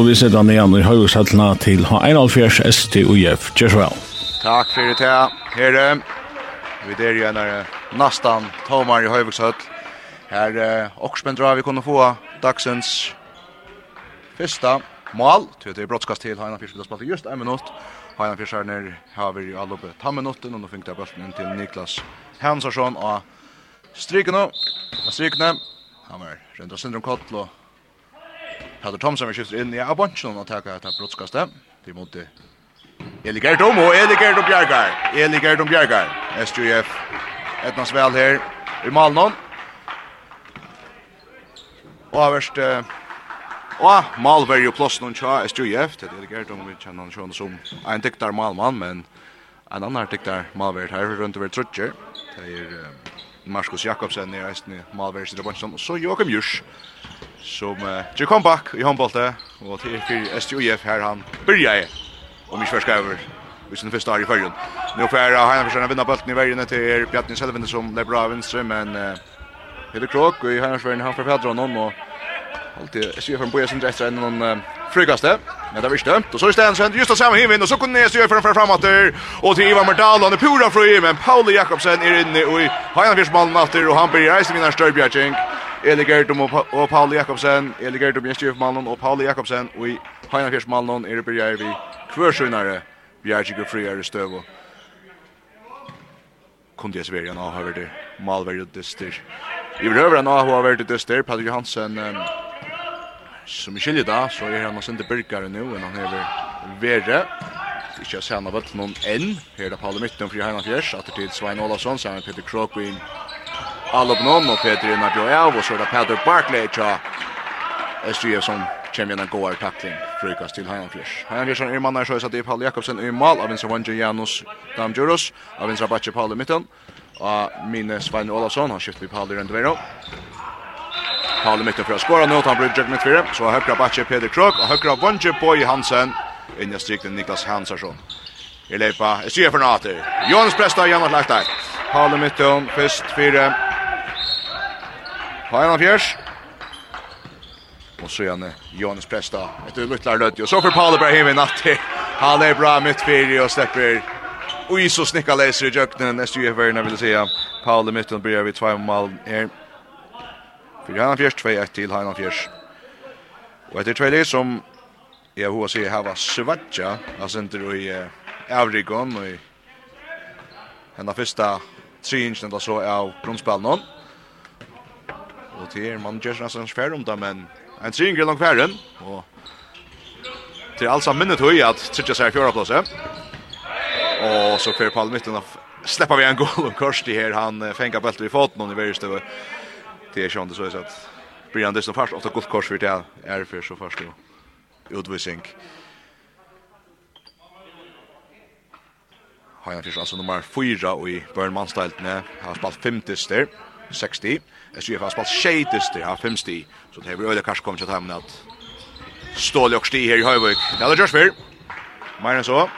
og vi sitter ned igjen i høyhushallene til H1.5 ST og så vel. Takk for det, herre. Vi der igjen er nesten tomar i høyhushall. Her eh, Oxbendra vi kunne få dagsens første mål. Det er brottskast til H1 Alfjers. Vi har spalt just en minutt. H1 Alfjers er nere har vi alle oppe ta minutten, og nå fikk det bølten inn til Niklas Hansarsson og strykene. Og strykene. Han var rent og syndrom kottel og Peter Thomsen vi skifter inn i Abonchen og tar etter brottskastet. til mot Eli Gerdom og Eli Gerdom Bjergar. Eli Gerdom Bjergar. SJF etnas vel her i Malnon. Og avverst og Malberg og plassen noen tja SJF er Eli Gerdom vi kjenner han sjående som en dyktar Malmann, men en annan dyktar Malberg her rundt over trutcher. Det er Marcus Jakobsen i reisen i Malberg i Abonchen og så Joachim Jurs som uh, Jerry Comeback i håndbollet, og til fyrir STUF her han byrja i, om ikke først over, i sin første år i fyrrjun. Nå får Heina Forsjana vinna bulten i vergene til Bjartin Selvinde som det bra vinstre, men uh, Hille Krok i Heina Forsjana han forfedra honom, og alltid STUF han bøyer sin etter enn noen uh, frugaste, men det er ikke dømt. Og så er Stensvendt, just av samme himmen, og så kunne STUF han fra frematter, og til Ivar Mardal, han er pura fri, men Pauli Jakobsen er inne, og i Heina Forsjana vinner og han blir reisende vinner Størbjergjeng, Eli Gerdum og, og Pauli Jakobsen, Eli Gerdum i Malnon og Pauli Jakobsen, og i Heinafjersmalen er det byrjar vi kvørsynare, bjergjig og friare støv. og kundi jeg sverja nå har vært malverdig dyster. I behøver nå har vært dyster, Patrick Johansen, um, som i kylje da, så er han også ikke byrgare nu enn han hever verre. Ikke jeg ser han av vøtlen noen enn, her er det Pauli Mytten fri Heinafjers, at det til Svein Olavsson, sammen med Peter Krokvin, Alla på någon och Peter na bjør av, og så är det Peter Barkley tja SGF som kommer igjen en god tackling frukast till Heian Fjers. Heian Fjers er mann så at det er Paul Jakobsen i mal, av vinstra Vange Janus Damjuros av vinstra Batje Paul i mitten. og minne Svein Olavsson har skiftat vi Paul i Røndevero. Paul i midten for å skåre nå, han blir jøkken med tvire, så högra Batje Peter Krog, og høyre Vange Boy Hansen, inn i strykten Niklas Hansarsson i leipa. Jeg sier for nater. Jonas Presta, Janne lagt der. Palle Mitton, først fire. Har en av fjers. Og så igjen Jonas Presta. Etter Lutlar Lødje. Og så får Palle i natter. Han er bra mitt fire og slipper. Og is og snikka leser i jøkkenen. Neste UF-verden vil si. Palle Mitton blir vi tvei mal her. Fyrir Heinan Fjers, 2-1 til Heinan Fjers. Og etter tvei som jeg hva sier hava svadja, altså ikke i Avrikon og hennar fyrsta trinjen eller så av grunnspillen hon. Og til er man gjør nesten færre om det, men en trinjen langt færre. Og til alls han minnet høy at trinjen seg i fjøraplasse. Og så fyrir Paul Mitten og släppa vi en goal och Kirsti her han fänga bulten i foten och i verist det til är sjönde så att Brian Dixon fast ofta gott kors för det er fyrir så först då utvisning har han fyrst altså nummer 4 og i Burnmannsteltene. Han har spalt 5 dyster, 60. SJF har spalt 6 dyster, har 5 sti. Så det er vi øyla kanskje kommet til timen at stål og sti her i Høyvøk. Det er det Josh Fyr. Mer enn så.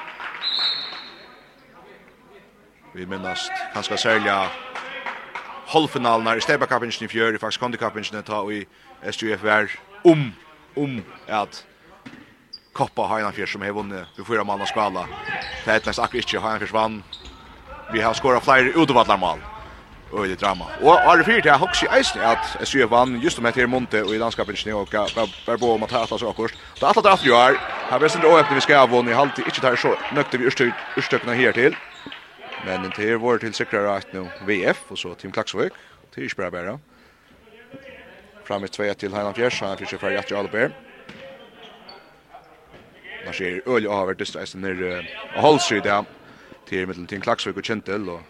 Vi minnes kanskje særlig halvfinalen her i Stebakappingen i fjør, i faktisk kondikappingen ta i SJF er om, om at koppa Heinafjär som har vunnit vi fyra manna skala. Det är nästan akkurat inte Heinafjärs vann. Vi har skorat fler utvallarmål. Och det drama. Och har det fyrt jag också i att SU vann just om det här monte och i landskapen snö och bara på om att ta så akkurat. Det att att jag är. Här vet inte öppna vi ska ha vunnit halt inte där så nökte vi urstyrt urstökna här till. Men det är vår till säkrare att nu VF och så Tim Klaxvik till Isberg bara. Framme 2 till Heinafjärs. Han fick för färdigt till Alberg man ser öl och har det är när Holsrud där till mitten till Klaxvik och Kentel och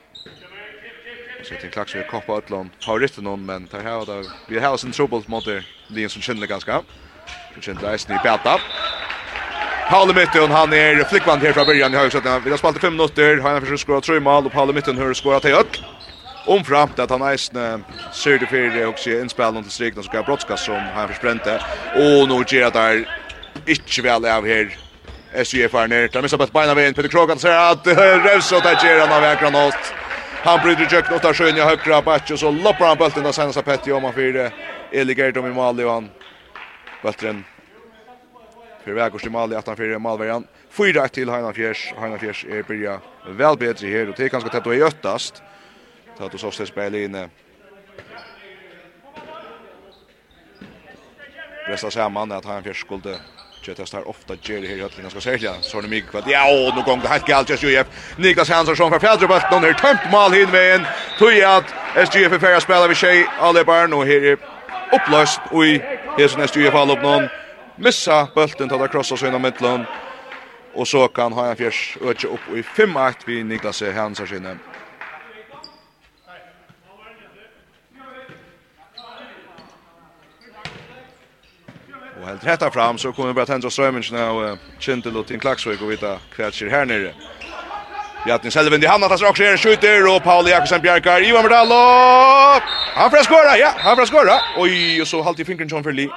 så till Klaxvik koppa lån. har rätt någon men tar här då vi har sin trouble mot det det som känner ganska Kentel är snitt bättre Paul Mitten han är flickvand här från början i att Vi har spelat 5 minuter. Han har försökt skora tre mål och Paul Mitten har skora till öll. Om framt att han är ser det för också inspelaren till strikna så kan brottska som han förspränte. Och nu ger det där inte väl av här SJF är ner. Tar missar på ett beina vid. Peter Krogan säger att Revso tar Geran av ägran åt. Han bryter köken nåt där sjön i högra back och så loppar han bulten där sen så Petti om han fyra. Eli Gerdom i mål och han. Bulten. För väg till mål i 18-4 målvärjan. Fyra till Heinan Fjärs. Heinan Fjärs är börja väl bättre här och det är ganska tätt och öttast. Tatt och Sofstes spela inne. Resta samman att han fjärs skulle Jag testar ofta Jerry här i höllningen ska sälja. Så är det mycket kvart. Ja, och nu gång det helt galt just UF. Niklas Hansson för Fjärdrubult. Någon är tömt mål hinvägen. Tog att SGF är färre spela vid tjej. Alla barn och här är upplöst. Och i hesen SGF fall upp någon. Missa bulten tar det krossa sig inom mittland. Och så kan han fjärs öka upp i 5-1 vid Niklas Hansson. Och helt rätta fram så kommer bara tända strömmen nu Kintel och Tim Klaxvik och vita kvätser här nere. Bjarni Selvin i hamnar tas också er skjuter och Paul Jakobsen Bjarkar Ivan Merdallo! Han får skora, ja, han får skora. Oj, och så halt i fingern som för Lee.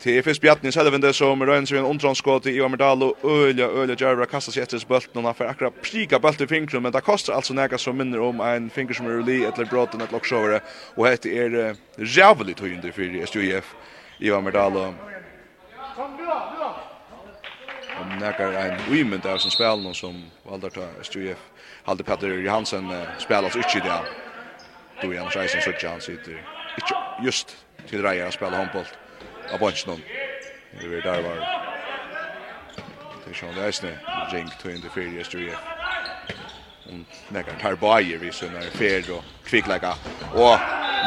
Til fyrst Bjarni Selvinde som røyner seg en ondtrånskåd i Ivar Merdalo, øyla, øyla Djerva kastar seg etter bølten, og han får akkurat prika bølt i fingren, men det kostar altså nega som minner om en finger som er li, eller bråten, eller loksovere, og hette er rævelig tøyende fyrir SJF, Ivar Merdalo. Og nekar en uimund av som spelen, og som valdar ta SJF, Halde Petter Johansen uh, spela spelas ikkje det, du er annars eisen suttja, han sitter ikkje just til reier å spela håndbolt av bunchen. Det blir där var. Det sjön där snä. Jink to in the fair yesterday. Och tar tarbajer vi sånn när fair och kvick Og Och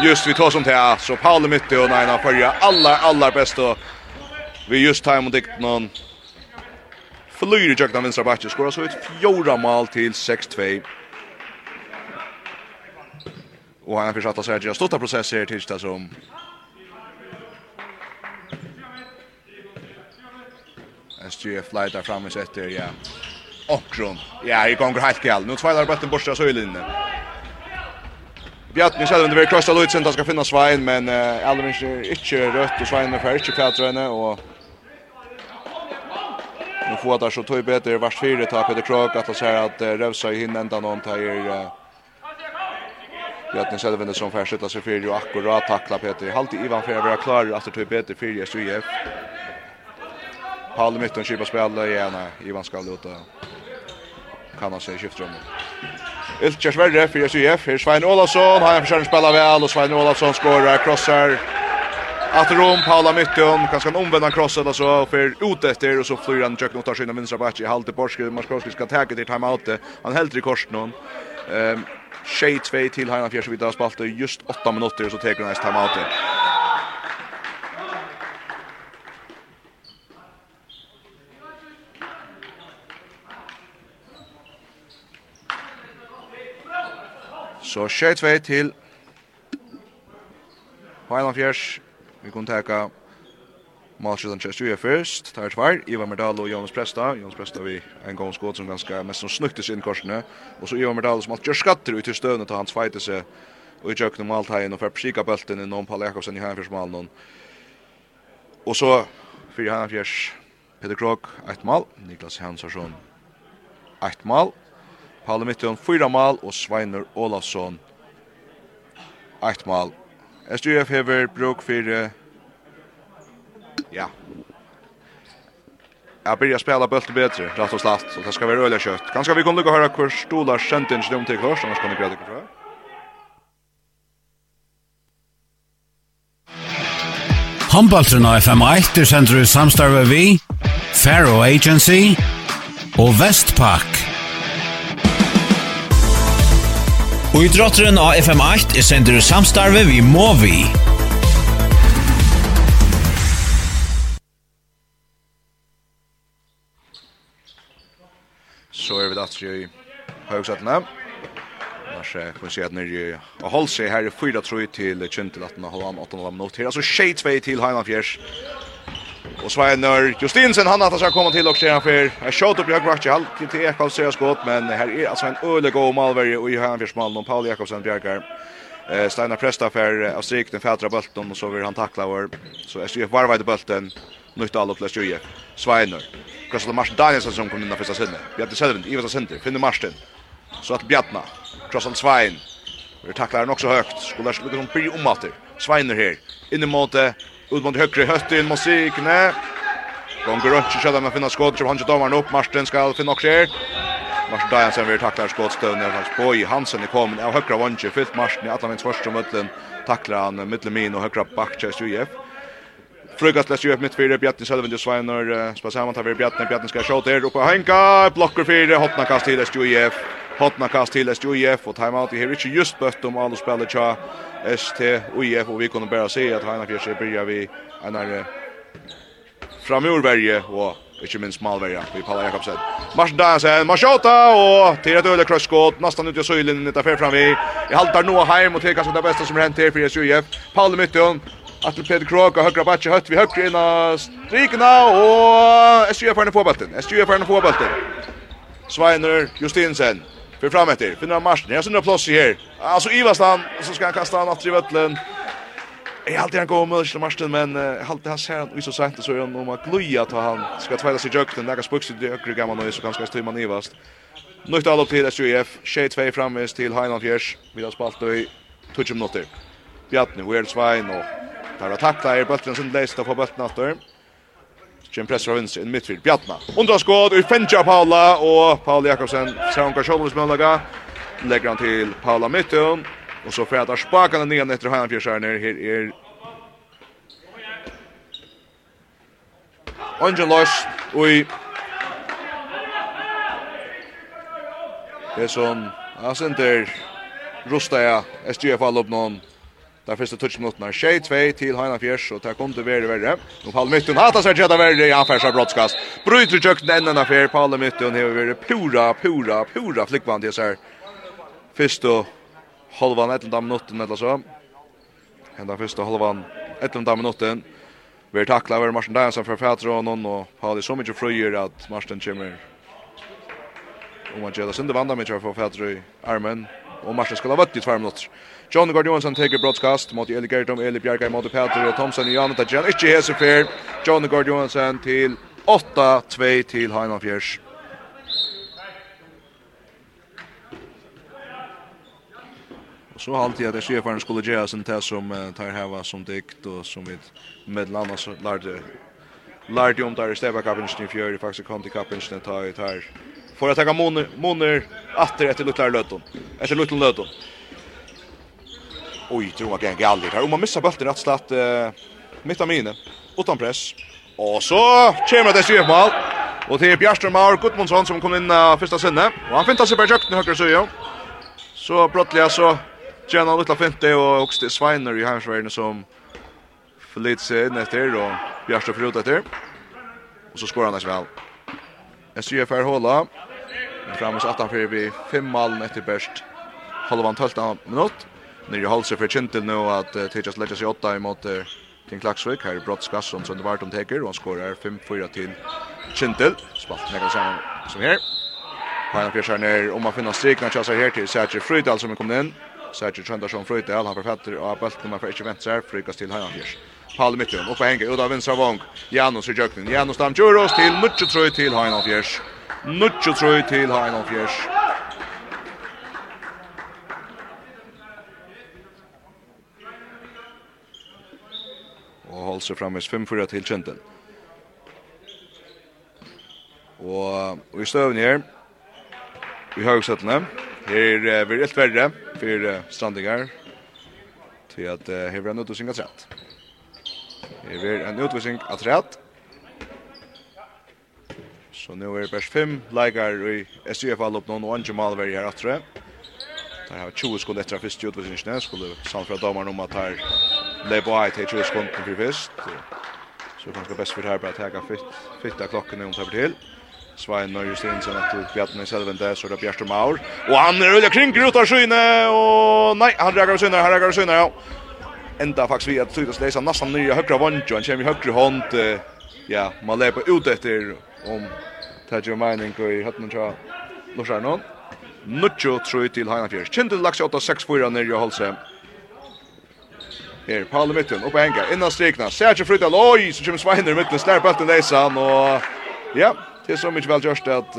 just vi tar som det så Paul Mytte och fyrir allar, alla alla bästa. Vi just time imot dikt någon Flyr i jökna vinstra backen skorar så ett fjorda mål till 6-2. Och han försattar sig att göra stora processer tills det som SGF leitar fram i sätter, ja. Okron. Ja, i gånger helt gäll. Nu tvailar bollen bort av Söjlinne. Bjartni själv under vi krossar Lutzen, han ska finna Svein, men uh, Alvin är inte rött och Svein är för inte kvätrande och Nu får det så tog bättre vars fyra tar Peter Krok att säga att uh, Rövsa i hinna ända någon tar uh, Bjartni själv under som färskyttar sig fyra och akkurat tackla Peter. Halt i Ivan för att vara klar att det tog bättre fyra i SUF. Paul Mytton kipar spela igen. Ivan ska låta Kan han se skiftrummet. Iltjer värre för SUF. Här Svein Olausson. Han försöker spela väl och Svein Olausson skorar. Krossar. Att Rom Paula Mytton kanske en omvänd cross eller så för ut efter och så flyr han Jökno tar sina vänstra back i halvte Borske Marskowski ska ta det time out. Han helt i kors någon. Ehm Shay 2 till Heinan Fjärsvita har spalt just 8 minuter så tar han nästa time out. Så tjej tvei til Heiland Fjers. Vi kunne teka Malskjöldan Kjæstuja først. Tar tvær, Ivar Merdal og Jonas Presta. Jonas Presta vi en gång skått som ganska mest som snuktes inn korsene. Og så Ivar Merdal som alt gjør skatter ut i støvnet og hans feite seg og i tjøkken om alt hegn og fer psika bølten i noen Paul Jakobsen i Heilandfjersmalen. Og så fyrir Heilandfjers Peter Krog, ett mal. Niklas Hansson, ett mal. Paul Mittun, fyra mal, og Sveinur Olavsson eit mal. SDF hever bruk for ja. Jag börjar spela bult bättre, rätt och og slett, så det ska vara öliga kött. Kanske vi kan lukke høre hvor stoler skjønt inn till kurs, annars kommer vi greie kvar. fra. Av FM1 er sender i samstarve vi, Faro Agency og Vestpak. Og i drotteren av FM8 er sender samstarve vi må vi. Så er vi datt i høgsetene. Lars kan se at nere og holde seg her i 4-3 til kjent til 18,5 minutter. Altså 6-2 til Heimann Fjers. Og Sveinur Justinsen han har ska komma til og se han för Jeg shot upp jag vart jag til Ekvall ser skott men her er alltså en øle god malverje og i han för smallen och Paul Jakobsen bjergar. Eh Steinar Presta för Astrik den fädra bollen och så vill han tackla vår. så är det varvad bollen nytt all uppläst ju. Sveinar. Krasla Martin Danielsen som kom in i första sidan. Bjarte Selvin i första center finner Martin. Så att Bjartna Krasla Svein Vi tacklar den också högt. Skulle lyckas hon bli omater. Sveiner här. In i mot ut mot högre höst in musiken. Gånger runt så där man finna skott. Så han ju domaren upp. Marsten ska finna också här. Marsten sen vill tackla skottstön när hans boy Hansen är kommen av högra vånche fyllt Marsten i alla min första möllen tacklar han mittelmin och högra backchest UF. Frugast läs UF mitt fyra Bjarni Sölven ju Sveinar spelar samman tar vi Bjarni Bjarni ska skjuta där uppe Henka blocker fyra hotna kast till SJF Hotna kast till SJF och timeout i Herich just bött om alla spelare ST, UIF och vi kunde bara se att Hanna Fjärs börjar vi en här framurberge och inte minst Malverja vi Palla Jakobsen. Marsen Dansen, Marshota och till ett öde krosskott nästan ut i sylen inte för fram vi. Jag haltar nu hem och till kanske det bästa som hänt här för UIF. Paul Mytton Atle Peter Krog og högra batch hött vi högre in av strikene, og SJF er den fåbelten. SJF er den fåbelten. Sveiner Justinsen, För fram efter. Finner han Marsen. Jag syns några plats här. Alltså Ivastan så ska han kasta han åt i vötlen. Jag har alltid han går med till Marsen men jag har alltid han ser att vi så sent så är han om att gloja ta han ska tvätta sig jökten där spucks det ökre gamla nu så kanske styr man Ivast. Nytt all upp till SJF. Shade 2 framvis till Heinald Fjärs. Vi har spalt i 20 minuter. Bjartne, Weird Svein och Där har tacklat er bulten som läst av bulten åter. Kjem press av vinst i midtfyr, Bjartna. Underskåd, Ufenja Paula, og Paula Jakobsen, Sjönka Kjolvsmøllaga, legger han til Paula Mittun, og så fredar spakene nian etter Heinan Fjerskjærner, her er Angel Lars, og i Det som, han sender Rustaja, SGF-allopnån, Där första touch mot när Shay 2 till Hanna Fjärs och där kom det värre värre. Nu Paul Mytten hatar sig jätta värre i affärsa brottskast. Bryter jökten ända när Fjär Paul Mytten har varit pura pura pura flickvan det så här. Första halvan ett minutten eller så. Ända första halvan ett minutten. Vi tackla över Martin Dansen för Fatron och Paul är så mycket fröjer att Martin kommer. Och man gör det så vandrar mycket för Fatron i armen och Marsen skulle ha varit i två minuter. John Gard Johansson tar broadcast mot Eli Gertom, Eli Bjerga mot Peter Thomsen i Janne tjän. Ikke hese fer. John Gard Johansson till 8-2 till Heinan Fjers. Och så har alltid at jeg sier for en skulle göra sånt som tar heva som dikt och som vi med landa så lærte lærte om der i stävakapen i fjør i faktisk kom i kapen tar tar Får jag ta moner moner åter efter Lutlar Löton. Efter Lutlar Löton. Oj, tror jag kan galla här. Om man missar bollen rätt slatt eh mitt av mine Utan press. Och så kommer det sig mål. Och det är Bjärström Maur Gudmundsson som kom in uh, första sinne. Och han fintar sig på jökten höger så Så brottliga så tjänar han lite finte och också det Sveiner i Hamsvärden som förlit sig in efter och Bjärström förut efter. Och så skorar han väl. SJF är hålla. Framus 18 för vi fem mål etter best halvan 12 minutt. Nyrje Halse för Kintel nu att uh, Tejas lägger sig åtta emot uh, King Klaxvik här er Brott som det vart om teker och han skorar 5-4 till Kintel. Spalt nekka saman som här. Pajna fjärsar ner om man finner strikna tjassar här till Sergi Frydal som är kommit in. Sergi Trøndarsson Frydal, han författar och bølten man får inte vente seg, frykas til fjärs. Fjers. Mittun upp och hänger ut av vinstra vång. Janus i Jøkning, Janus Damdjuros till Mutjetrøy til Heina Fjers. Nuttjo trøy til Heinolf Gjers. Og holdt seg fremvis 5-4 til Kjenten. Og, og i støvn her, i høgsettene, her uh, vi helt verre for uh, strandingar, til at uh, her blir en utvisning av trett. Her blir en utvisning av trett, Så nu er det bare fem leikar i SUFL opp noen og Ange Malver her atre. Der har 20 sekunder etter først i utvisningsene. Skulle samfra fra om at her leip og til 20 sekunder for først. Så kan det best for her bare tega av klokken om tar til. Svein og Justinsen i selven Selvende, så er det Bjartne Maur. Og han er ulike kring grutar syne, og nei, han reagerer syne, han reagerer syne, ja. Enda faktisk vi at Tytas leisa nye høyre högra og han kommer i høyre hånd, ja, man leper ut etter om ta jo mining i hatten tja Lorsar no. Nucho true til Haina Fjær. Kindel laks 8-6-4 nær jo Holse. Her Paul mitten upp enga innan strikna. Sergio Frutal. Oj, så kommer Sveiner mitten snär bulten läsan och ja, det er så mykje mycket väl just att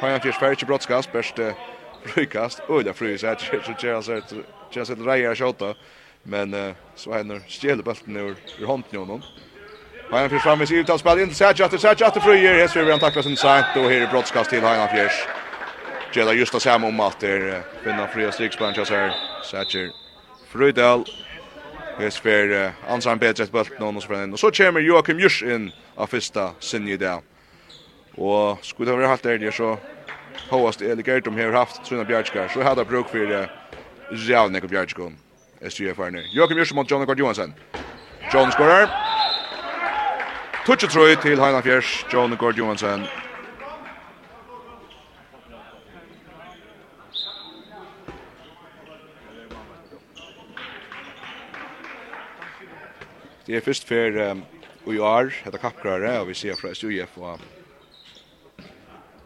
Haina Fjärs färdigt brottskast bäst frukast. Oj, där frys här så tjänar så tjänar så det rejer skjuta. Men Sveiner stjeler bulten ur ur handen honom. Heinaf Fjärs framme i uttalsspel in till Sajjahter. Sajjahter fröjer. ser vi han tacklas intressant och här är brottskast till Heinaf Fjärs. Gäller just det samma om att det är finna fria striksplan tjas här. Sajjahter Fröjdal. Hesby ansar en bättre ett bult någon och så Och så kommer Joakim Jurs in av första sinne i dag. Och skulle det vara helt ärligt så Hoast Eli Gertum har haft Truna Bjärskar. Så hade bruk för Jalnek och Bjärskar. SGF-arna. Joakim Jurs mot John Gard Johansson. John skorar. Tutsi trøy til Heina Fjers, John Gord Johansson. Det er først for um, UR, heter Kappgrare, og vi ser fra SUF og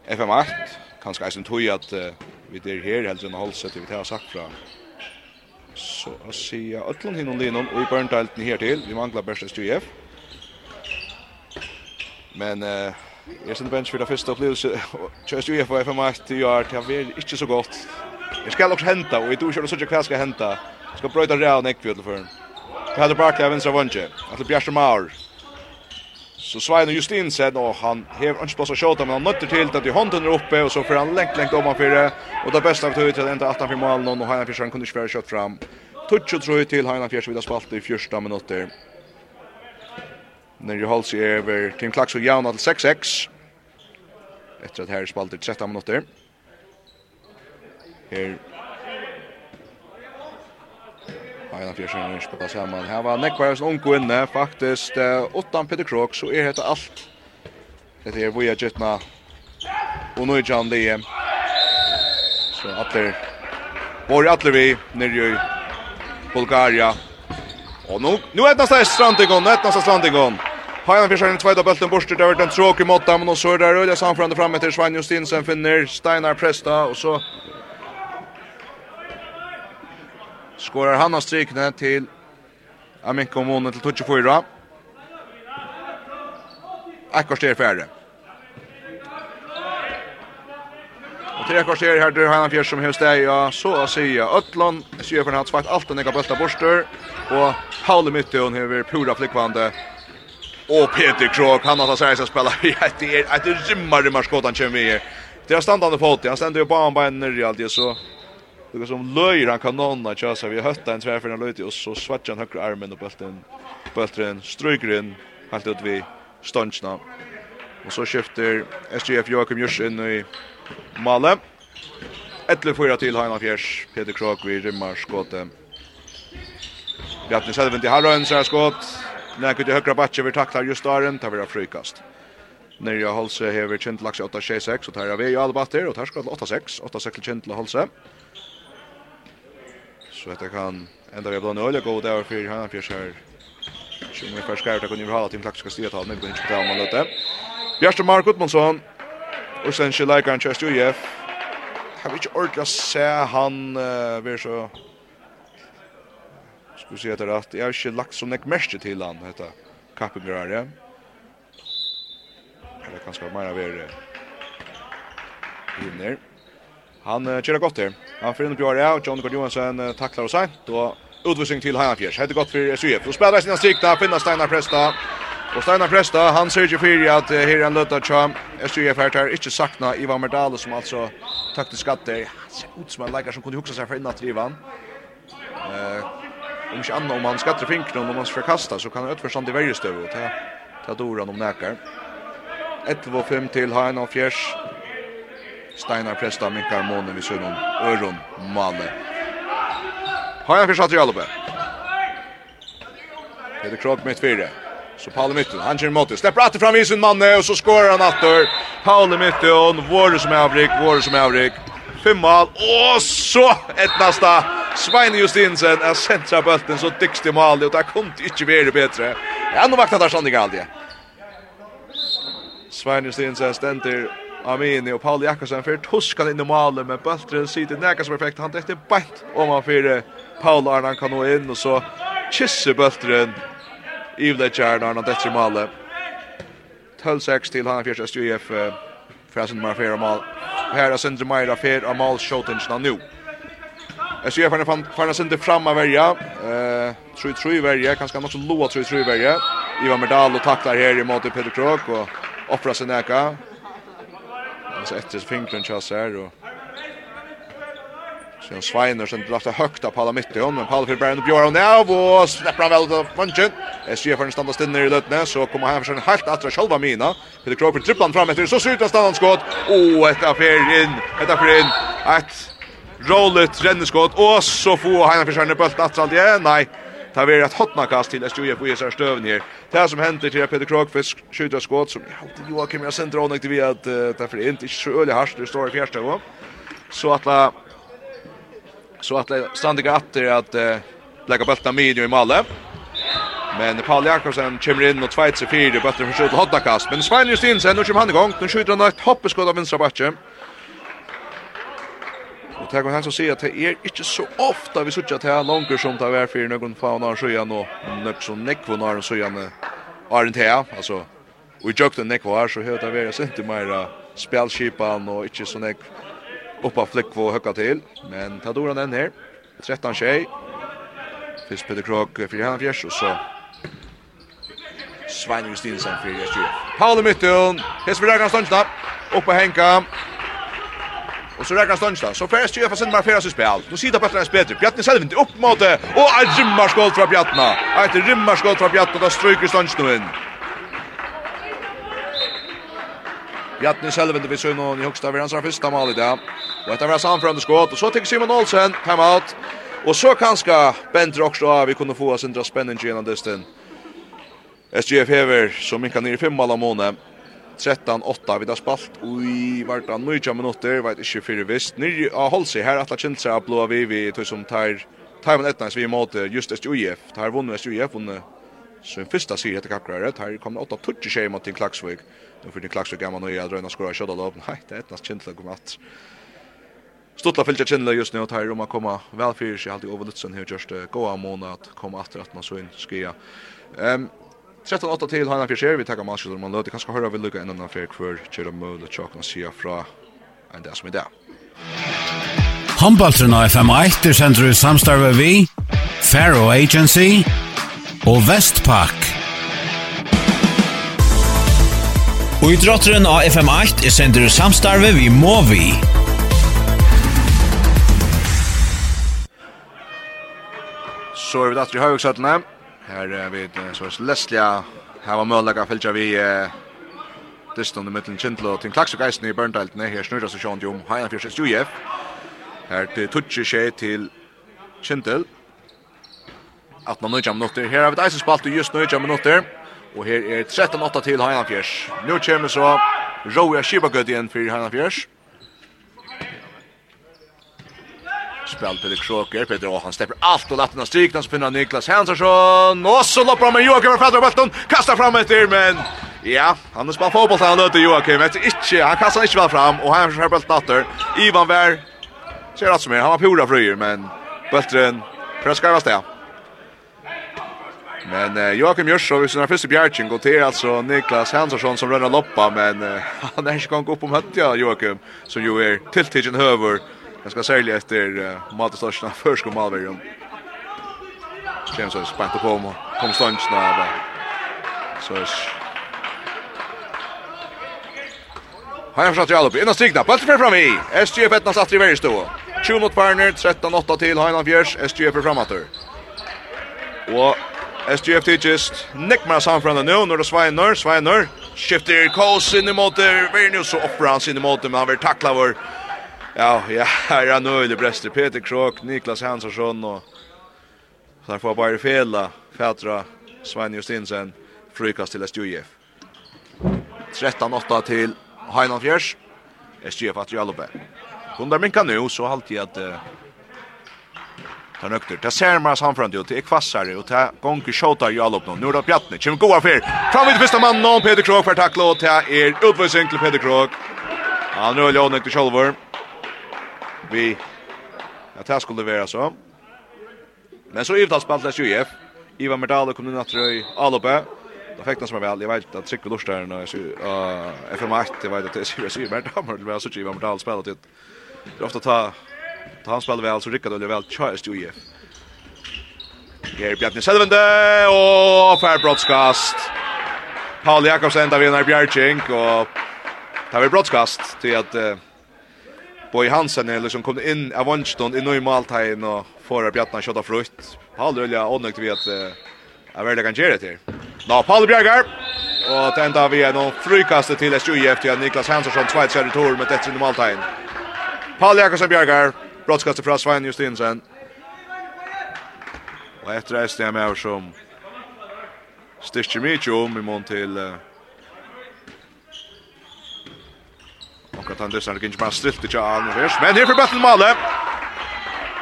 FM8. Kanskje eisen tog at uh, vi der her, heldur enn holdsett, vi tar sagt fra Så jeg sier Øtland hinnom linnom, og i Børndalten her til, vi mangler Børstad SUF. Men eh jag sen bench för det första upplevelse just ju för FM att till jag det är inte så gott. Jag ska också hända och vi tror ju så jag ska hända. Ska bryta Real Neckfield för. Vi hade bara Kevin av Vanje. Att det Bjärste Maur. Så Svein och Justin sen och han har inte på så skjuta men han nötter till att i handen är uppe och så får han längt längt om han det och det bästa av tog till ända 18 för mål någon och han fick han kunde ju fram. Touch och tror till han fjärde vidare spalt i första minuten. Når jeg holdt över Tim Team Klaxo Jauna till 6-6. Efter att här spalt spalter 13 minuter. Här Her Einar Fjersson er spalt samman. Här var Nekvarens unge inne. faktiskt uh, utan Peter Krok, så är det allt. Det är Dette er Och nu är Nøyjan Lee. Så atler, vår atler vi nere i Bulgaria. Och nu, nu är det nästa Strandigon, det är nästa Strandigon. Hajan försöker en tvåda bulten bort det över den tråkig måtta men så är det Röda samförande fram efter Svein Justinsen finner Steinar Presta och så skorar han av strykne till Aminko Monen til 24. Akkors styr färre. Och tre kvarter här til han Fjers som hus deg, ja så å si ja, Ötland ser for han har svart alt den ega bulta borster og Paule Mytteon över pura flikvande Och Peter Krok, han har så här ska spela Det ett ett rymmar rymmar skott han vi är. Det är standande på Han ständer ju på han bara nere i allt det så Det går som löjer han kanonna tjasa vi hötta en tvärfärna löjt och så svatjar han högra armen och bulten bulten stryker in helt ut vi ståndsna. Och så skifter SGF Joakim Jurs in i Male. 11-4 till Heina Fjärs. Peter Krok vid rymmar skåte. Bjartne Selvin till Harrøen, så skott. När kunde högra backen vi tacklar just där tar vi det frukast. När jag håller sig här vi känt laks 8-6 och tar vi ju alla batter och tar skall 8-6, 8-6 känt att hålla sig. Så att det kan ända vi blåna öliga god där för han för sig. Tjunga för skärta kunde vi ha till laks ska stiga tal men vi kunde inte ta om det. Bjärste Mark Gudmundsson och sen Shilaika Chester UF. Har vi inte orkat se han uh, så skulle vi det etter jag har inte lagt så mycket mest till han, heter kappinger her, ja. Her er mer av er hinner. Han uh, gott här. her. Han får in på året, og John Gordon Johansson uh, taklar og seg. Og utvisning til Heinafjers. Hette gott för SUF. Och spelar sina strikta, Finna Steinar Presta. Och Steinar Presta, han ser ju för att uh, her er en lötta cham. SUF här tar inte sakna Ivan Merdal som alltså taktisk skatte. Ser ut som en läkare som kunde huxa sig för innan trivan. Eh om inte annat om han skattar fingrarna om han ska kasta så kan han överstand i varje stöv och ta ta doran om näkar. 1-5 till har en av fjärs. Steinar Presta minkar månen vid Sundon. Öron Malle. Har jag försatts i Alupe. Peter Krog med fyra. Så Paul Mitten, han kör mot. Släpper att fram i sin manne och så skorar han åter. Paul Mitten, vår som är avrik, vår som är avrik. Fem mål och så ett nästa Svein Justinsen er sentra bulten så dykst i mål og det kom inte ikke være bedre. Ja, nå vakna der Sanding aldri. Svein Justinsen stender Amini og Paul Jakobsen fyrir tuskan inn i målet, men bulten sitter nækast perfekt, han dekter bænt om han fyrir Paul Arnan kan nå inn, og så kysser bulten Ivletjern Arnan dekter i målet. 12-6 til han fjärde SJF, fyrir sin nummer 4 mål. här är Sindre Meira fyrir av mål, shotingen nu. Jag ser fan fan fan sen det framma värja. Eh tror tror värja kanske något så lågt tror tror Verja. Ivan Medal och tacklar här i mot Peter Krok och offrar sin näka. Alltså efter fingern chans här och Sen Sveiner sen drafta högt av alla mitt i honom, men Paul Fibrand och Björn av och han väl til punchen. Jag ser för en standa stinn i løtene, så kommer han för en helt attra själva mina. Peter Kroger för tripplan fram etter, så skjuter han stannar skott. Åh, ett affär in, ett affär inn, Ett Rollet renneskott och så får Heina Fischerner bult att allt igen. Nej. Det vi ett hotnakast till SJF och Jesar Stöven här. Det som händer till Peter Krogfisk skjuter skott som jag hade Joakim jag sent rånade vi att därför är inte så öle harst det står i fjärde gång. Så att så att Strandiga Atter att lägga bulta medium i Malle. Men Paul Jakobsen kommer in och tvåts sig fyra bultar för skjuter hotnakast. Men Svein Justinsen nu kommer han igång. Nu skjuter han ett hoppeskott av vänstra backen. Og det kan han så si at det er ikke så ofta vi sutja til her langer som det er for noen faun år søyan og noen som nekvun och søyan er enn her, altså og i jøkten nekvun år så høy det er sinti meira spjallskipan og ikke så nekv oppa flikk og høkka til, men ta då den her, 13 tjej, Fyrst Peter Krog fyrir hann fjers, og så Svein Justinsen fyrir Gjert Pauli Myttun, Hesper Røkan Stønsna, oppe henka, Och så räknas Stönsta. Så färs ju för sin marfera sig spel. Nu sitter på träs bättre. Bjartne själv inte upp mot det. Och ett rymmarskål från Bjartna. Ett rymmarskål från Bjartna. Då stryker Stönsta nu in. Bjartne själv inte vid någon i högsta vid hans första mål i dag. Och ett var samförande skott. Och så tycker Simon Olsen. Timeout. Och så kanske Bent också av. Vi kunde få oss en dra spänning genom distan. SGF hever som inte ner i fem mål av månaden. 13-8 vi har spalt i varta 9 minutter, vet ikke fyrir visst. Nyr av Holsi, her atla kjent seg av blåa vi vi tog som tar Taiwan etnans vi mot just SJUF. Tar vunnet SJUF, vunnet sin fyrsta sier etter kappgræret. Her kom 8-20 tjej mot til Klaksvik. Nå fyrir til Klaksvik er man nøye at røyna skora kjødda lov. Nei, det er etnans kjent lag om at Stuttla fylgja kjennla just nu, og tar om a koma vel fyrir seg alltid over Lutzen, hei just gåa månad, komme atter at man så inn skia. Um, 13-8 til Hanna Fjerser, vi takkar Malskjöldur man lød. Kanskje høyra vi lukka enn annan fyrir hver kjøra møl og tjokken og sia fra enn det som i dag. Håndbaltrun FM1 er sender i samstarve vi, Faro Agency og Vestpak. Og i drotteren av FM8 er sender i samstarve vi Movi. Så er vi datter i høyvekshøttene. Här är vi så är Leslia här var möjligt att följa vi distan i mitten Kintlo och till Klaxo Geisen i Burntilt när här snurrar så sjön ju om Hajan Fischers UF. Här till Tutche Shay till Kintel. Att man nu jam. Här har vi ett isen spalt just nu jam noter. Och här är 13-8 till Heinan Fischers. Nu kommer så Roja Shibagud igen för Hajan Fischers. Spel Peter Kroker, Peter och han släpper allt och latten av strykna så finner Niklas Hansson. Och så loppar han med Joakim och fattar bulten, kastar fram efter men ja, han har spelat fotboll han löter Joakim, vet inte, han kastar inte väl fram och han har bulten åter. Ivan Vär ser att som är, han var pura fröjer men bulten presskarvas det. Men eh, Joakim Jörsson vid sina första bjärchen går till alltså Niklas Hansson som rör loppa men eh, han är inte gång upp om hötta Joakim som ju är tilltidgen höver ganska særlig efter uh, matestasjonen av først og malverjon. Kjem så spent på om kom stansjonen av så är har jag försökt göra upp. Innan stigna. Bult för fram i. SG Petnas satt i varje stå. 20 mot Barner. 13-8 till Heinan Fjärs. SGF för framåter. Och SGF Tigist nickmar samfrande nu Nu är det Sveinar, Sveinar skifter Kås in i mot nu så offrar han sin i mot men han vill tackla vår Ja, ja, här är det bräster. Peter Krok, Niklas Hansson och så får bara fela. Fätra, Svein Justinsen, frukast till SJF. 13-8 till Heinan Fjärs. SJF att Jalope. Hundar minka nu så alltid att uh, Ta Det Ta ser man samfrant ut. Det är kvassare och ta gonke skjóta i all nu. Nu er det Bjartne. Kjem goa fyr. Fram vid första mannen. Peter Krok för tackla och ta är utvisning till Peter Krok. Han rødde till sjolvor vi att det skulle vara så. Men så Ivdal spalt läs UF. Ivan Merdal kom in att i Alope. Då fick han som väl. Jag vet att Tryck Lustern och så eh FM8 det var det så så Merdal men så Ivan Merdal spelat det. Det ofta ta ta han spelar väl så Rickard Oliver väl Charles UF. Geir Bjarni Selvende og fær brottskast. Paul Jakobsen, Davina Bjerkink og tar vi brottskast til at uh, Boy Hansen eller som kom in av Vanstone i ny måltagen och får skott av frukt. Paul Rölja onökt vet jag vill kan göra det. Nå Paul Bjergar och tända vi en frukast till SJF till Niklas Hansson Schweizer retur med ett i måltagen. Paul Jakobsen Bjergar brottskast från Svein Justinsen. Och efter det är det med som Styrkjemichum i mån till Och att han lyssnar kan inte bara strilt i tjaan vers. Men här för Battle Male.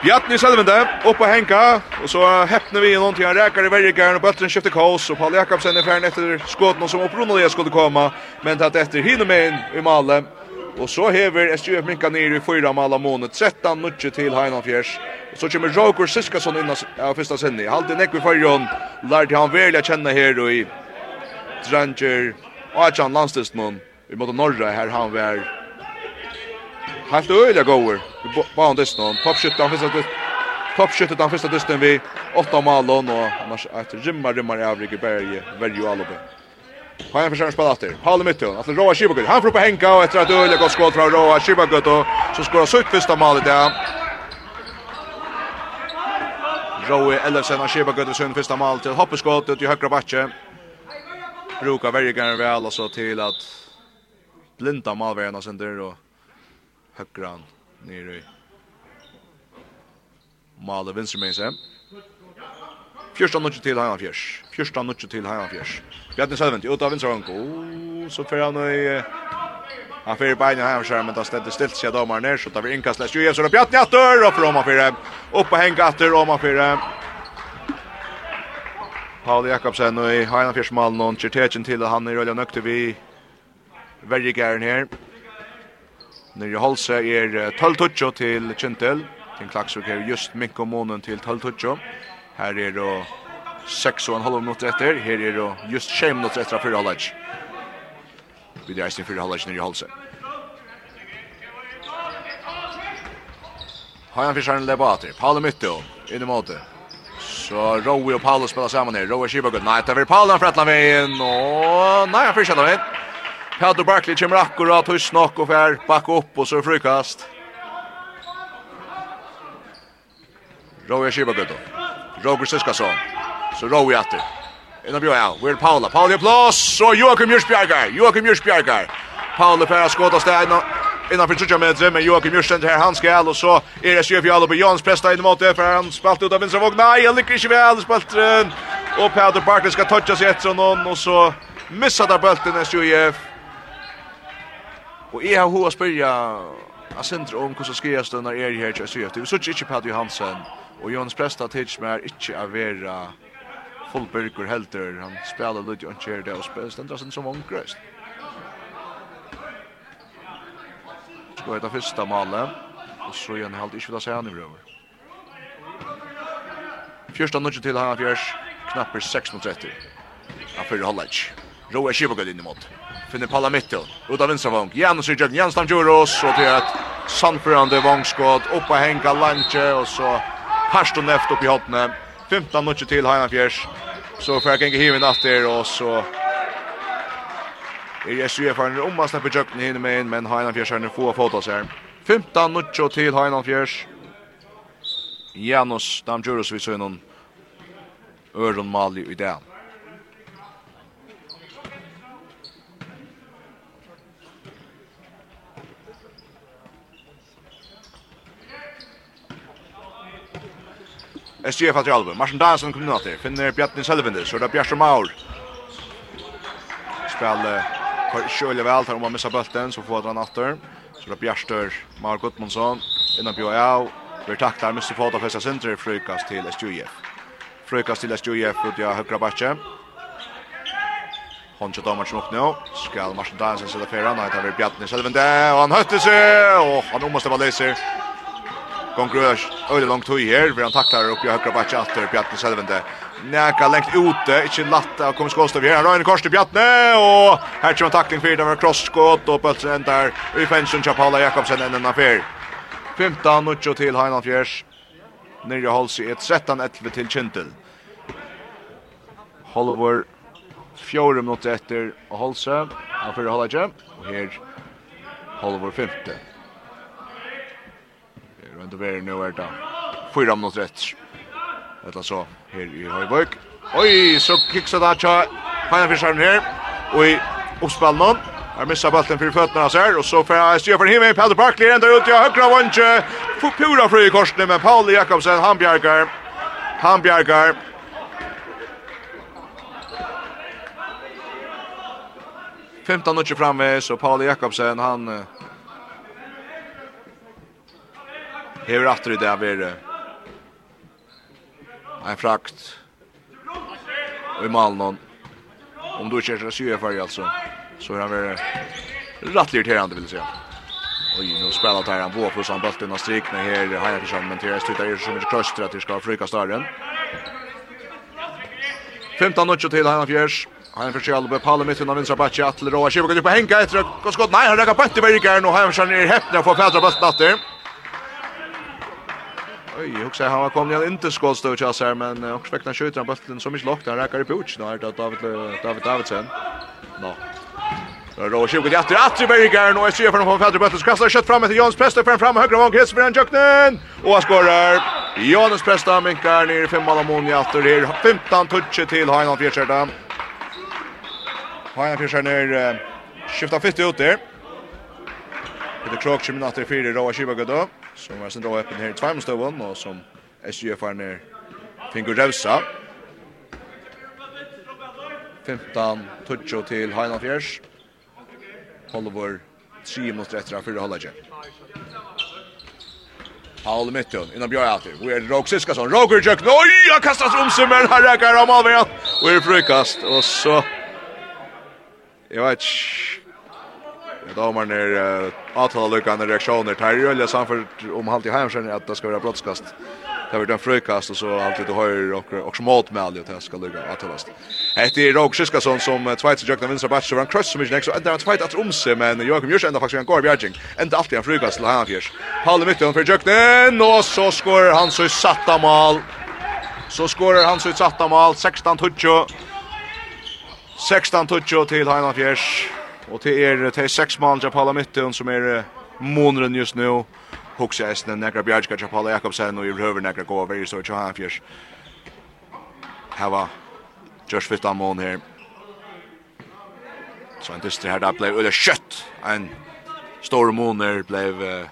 Bjarni Selvende upp och Henka Och så häppnar vi någon till han räkar i värjegaren och Böttren skifter kaos. Och Paul Jakobsen är färden efter skåten som upprundade skulle komma. Men tatt efter hinner med in i Male. Och så häver SJF Minka ner i fyra mala måned. 13 nutje till Heinan Fjärs. Och så kommer Roger Siskason in av första sinne. Halvtid näck vid förrjon. Lärde han välja känna här då i Dranger. Och att han landstidsnån. Vi måste norra här han var Helt øyelig goer. Bahan dysten. Toppskyttet han første dysten. Toppskyttet han første dysten vi. Åtta malon og annars et rymma rymma i Avrige Berge. Verjo Alobe. Han försöker spela efter. Palle Mytton. Att Roa Shibagut. Han får på Henka och efter att öliga gott skott från Roa Shibagut och så skorar sitt första mål det. Roa Ellefsen och Shibagut och sin första mål till hoppeskott ut i högra backen. Brukar verkligen väl alltså till att blinda målvärdarna sen där och högran nere i Male vinstri med seg. Nutje til heian fjørs. Fjørstan nutje til heian fjørs. Bjarni Selvent, ut av vinstri hanko. Så fer han i... Han fyrir i beina heian fjørs, men da stedet stilt seg damar ned, så tar vi innkast lest Jujev, så er Bjarni atter, og for Oma fyre. Oppe henga atter, Oma fyrir. Paul Jakobsen og i heian fjørs malen, og kjertekin til han er rølja nøkte vi verjegæren her. Nere Holse er 12-12 til Kintel. Til Klaksvik er just mink om månen til 12-12. Her er det 6 og en halv minutter etter. Her er det just 6 minutter etter av fyrre halvdags. Vi dreier sin fyrre halvdags nere Holse. Hajan Fischaren lebater. Paolo Mytto, inn i måte. Så Rowe og Paolo spiller sammen her. Rowe Kibagud. Nei, det er Paolo han frettler veien. Og nei, han Fischaren veien. Pedro Barkley kommer akkurat hos nok og fær bakke opp og så frukast. Roja Kibagutto. Roger Siskason. Så Roja atter. Inna bjør ja, Will Paula. Paula plås og Joakim Jørsbjergar. Joakim Jørsbjergar. Paula fær skåta stein og innan för tjuja meter men Joakim Jørsten här han skall och så är det Sjøf Jalop och Jans presta in mot det för han spalt ut av vänstra våg. Nej, han lyckas inte väl spalt och Peter Barkley ska toucha sig ett någon och så missar där bulten när Sjöf Og jeg har hva spyrja av sentrum om hvordan skriver stundar er her til Syrjøft. Vi sier ikke Pat Johansen, og Jonas Presta tids meg ikke av vera fullbyrgur helter. Han spiller litt og kjer det og spiller stendra sin som omgrøst. Skal heta fyrsta malet, og så igjen halde ikke vil ha seg han i brøver. Fyrsta nudge til han av fjørs, knapper 6 mot 30. Han fyrir halvleik. Roa er inn i måte finner Palla Mitto. av vinstra vång. Janus i Jögn. Janus Tamjuros. Och det är ett sannförande vångskott. Uppa Henka Lanche. Och så Harston Neft upp i hotne. 15 minuter till Heina Fjärs. Så får jag gänga hiven efter. Och så är syr for en rumma snäpper jøkken hinne med inn, Men Heinan Fjers har en få fotos her. 15 minuter till Heinan Fjers. Janus Damjuros vi så øron mali i dag. SGF fattar album. Marsen Dansen kommer nåt där. Finner Bjartin Selvinde. Så där Bjartin Maul. Spel Kjøle vel, tar om man missar bulten, så får han åter. Så det er Bjørstør, Mar Gudmundsson, innan Bjørn Jau. Blir taktar, mister fota flesta center frukast till SJF. Frukast till SJF ut i högra bakke. Hon kjøtt Amartsen opp nu. Skal Marsen Dansen sätta fyrir han, han heter Bjartni Selvinde, och han hötte sig och han måste vara läser. Kongrörs öle långt höj här, vi han tacklar upp i högra backen åter Bjarne Selvende. Näka längt ute, inte latta och kommer skålstav här. Ryan Kors till Bjarne och här kommer tackling för det var crossskott och bollen ändar i fensen till Paula Jakobsen ända affär. 15 och till Heinolf Fjärs. Nyrja hålls i ett 13-11 till Kintel. Holver fjore minutter etter Holse. Han fyrir Hollage. Og her Holver femte men det blir nu är det fyra minuter rätt. Eller så här i Höjböck. Oj, så kicksa där tja. Fina fiskar här. Och i uppspallningen. Här missar bollen för fötterna så här. Och så får jag styra för himmel. Pelle Parkley ända ut i högra vantje. Pura fri i korsen. Men Paul Jakobsen, han bjärgar. Han bjärgar. Femton och framme så Paul Jakobsen han Hever atter i det av er en frakt og i malen om du ikke er så syre for altså så er han vært rett irriterende vil jeg si Oj, nu spelar tar han på för som bulten och strikna här i jag försökt men det är slutar ju så mycket klöster att det ska fryka stadion. 15 och till han fjärs. Han försöker hålla på pallen mitten av vänstra backen att Roa Schibbe går upp och hänga ett skott. Nej, han räcker på inte verkar nu. Han försöker ner häpna för fädra bulten åter. Oj, jag också har kommit en interskott då jag här men och spekna skjuter han bollen så mycket lågt han räcker i pouch är det David David Davidsen. Nå. Då då sjukt det efter att Berggren och ser från Fatter Buttles kastar skott fram till Jons Presta fram fram högra våg Chris Brand Jöknen och han skorar. Jons Presta minkar ner i fem mål mån i åter här 15 touch till Hainan Fjärskärda. Hainan Fjärskärda ner skiftar fitt ut där. Det är klockan 4 i fyra, Roa Kibagudov som var sin råöppen här i Tvärmstövån och som är ner Fingur rövsa. 15 toucho till Heina Fjärs. Holvor 3 mot 1 för Hollage. Paul Mitton innan Björn Vi är Roger Siskason. Roger Jack. Oj, jag kastas om sig men här räcker han av igen. Vi är frukast och så Jag vet inte Domarna är avtala lyckande reaktioner. Tar ju samfört om halt i hemskärn att det ska vara brottskast. Det har varit en frukast och så alltid du höger och också mat med allt det ska lycka avtalast. Det är Rog Siskason som tvåts jag den vänstra backen så han crossar mig Det ända att fight att omse men Joakim Jörs ända faktiskt en går bjärging. Ända alltid en frukast till han fjärs. Paul mitten för Jökten och så skår han så satta mål. Så skorar han så satta mål 16-touch. 16-touch till Heinafjärs. Och det är det är sex mål jag på mitten som är månaden just nu. Huxa Esten, Nekra Bjarka, Chapala Jakobsen och i över Negra går över så tjå han fjärs. var Josh Fitzamon här. Så inte dyster här där blev eller kött. En stor månader blev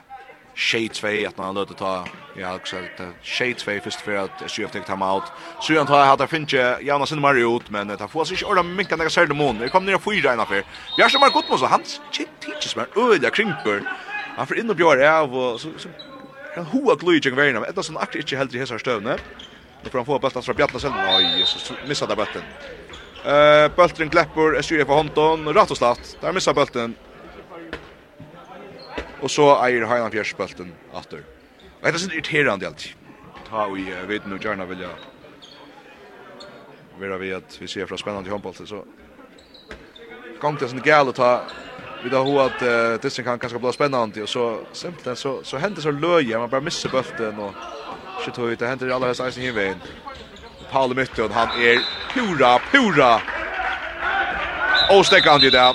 Shade 2 att man låter ta ja också att Shade 2 först för att SJF tar time out. Så jag tar hade finche Jana sin Mario ut men det får sig orda minka några sälde mån. Det kommer ner fyra innan för. Vi har så mycket gott måste han teaches men öliga kringper. Han för in och björ av och så så han hoa glöjig vägen. Det är sån aktivt inte helt i häsar stövne. Nu får han få bulten från Bjartla sen. Oj, Jesus, missade bulten. Eh, bulten gläppur SJF för Honton, rätt och slatt. Där missar bulten og så eier Heiland Fjersbølten atter. Og dette er sånn irriterende alt. Ta og jeg vet nå gjerne vil jeg være ved at vi ser fra spennende håndboll så gong til sånn gale ta vi da ho at uh, dissen kan kanskje bli spennende og så simpelthen så, så hender så løye man bare misser bølten og shit hoi det hender aller helst eisen hinveien Paul Mytton han er pura pura Åstekka han i det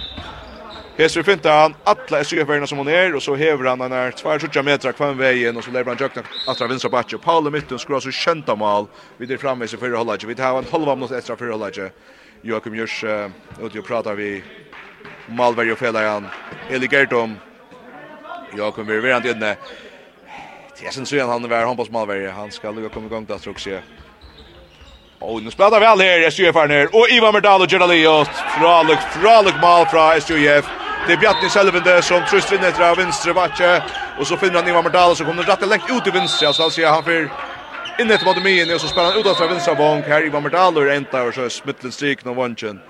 Hesur finta han alla SYF-verna som hon är och så häver han den här 2,7 meter kvann vägen och så lägger han jökna atra vinstra backe. Paul i mitten skrar så känta mål vid det framme sig förra hållet. Vi tar en halva minut extra förra hållet. Joakim Jörs ute och pratar vi Malberg og Felajan. Eli Gertom. Joakim vi är inne. Det syns han är han på Malberg. Han ska lugga komma igång där tror jag. Og nu spelar väl här SJF er nere, Och Ivan Merdal og Gerald Leot. Fraluk, fraluk mål från SJF. Det är Bjartni Selvende som tröst vinner till vinstre backe. Och så finner han Ivan Mardala som kommer rätt längt ut i vänstra. Så alltså han får in ett mot mig och så spelar han ut av vänstra bank. Här Ivan Mardala är inte och så smittlen strik och vanchen.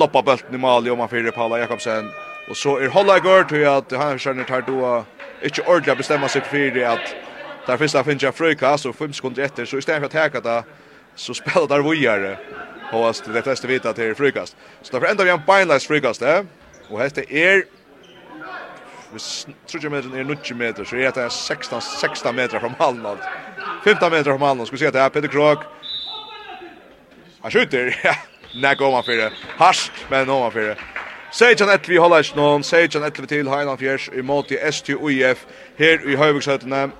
Loppa bulten i Mali om han fyrer Paula Jakobsen. Och så är Hollagård till att han känner tar då inte ordentligt bestämma sig för det att där finns det finns jag frukast och fem sekunder efter så istället för att häcka det så spelar där vojare. Hoppas det flesta vita till frukast. Så därför ändrar vi en beinlines frukast där. Eh? Og hette er hvis 30 meter er 90 meter, så er det 16, 16 meter fra malen alt. 15 meter fra malen, skulle si at det er Peter Krog. Han skjuter, ja, nek om han fyrir. Harst, men om han fyrir. Sejan vi holder ikke noen, Sejan Etlevi til Heinan Fjers i måte till STUIF her i Høyvøksøttene.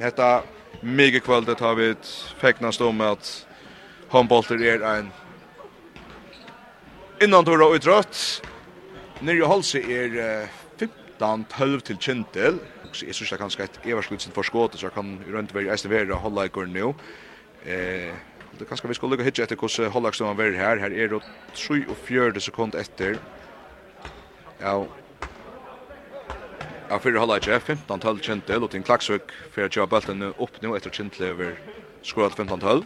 Hetta mye kvalitet har vi feknast om at håndbolter er en innantora utrått. Nyrje Holse er 15-12 til Kintel. Så jeg synes det er kanskje et everskudsen for skåte, så jeg kan rundt være eisen hålla holdleikeren nå. Eh, det kanskje vi skulle hit hitje etter hvordan holdleikstumann være her. Her er det 47 sekund etter. Ja, Ja, fyrir halda ikkje, 15-12 Kintel, og til Klaksvøk fyrir at kjøra bøltene opp nu etter Kintel over skorat 15-12.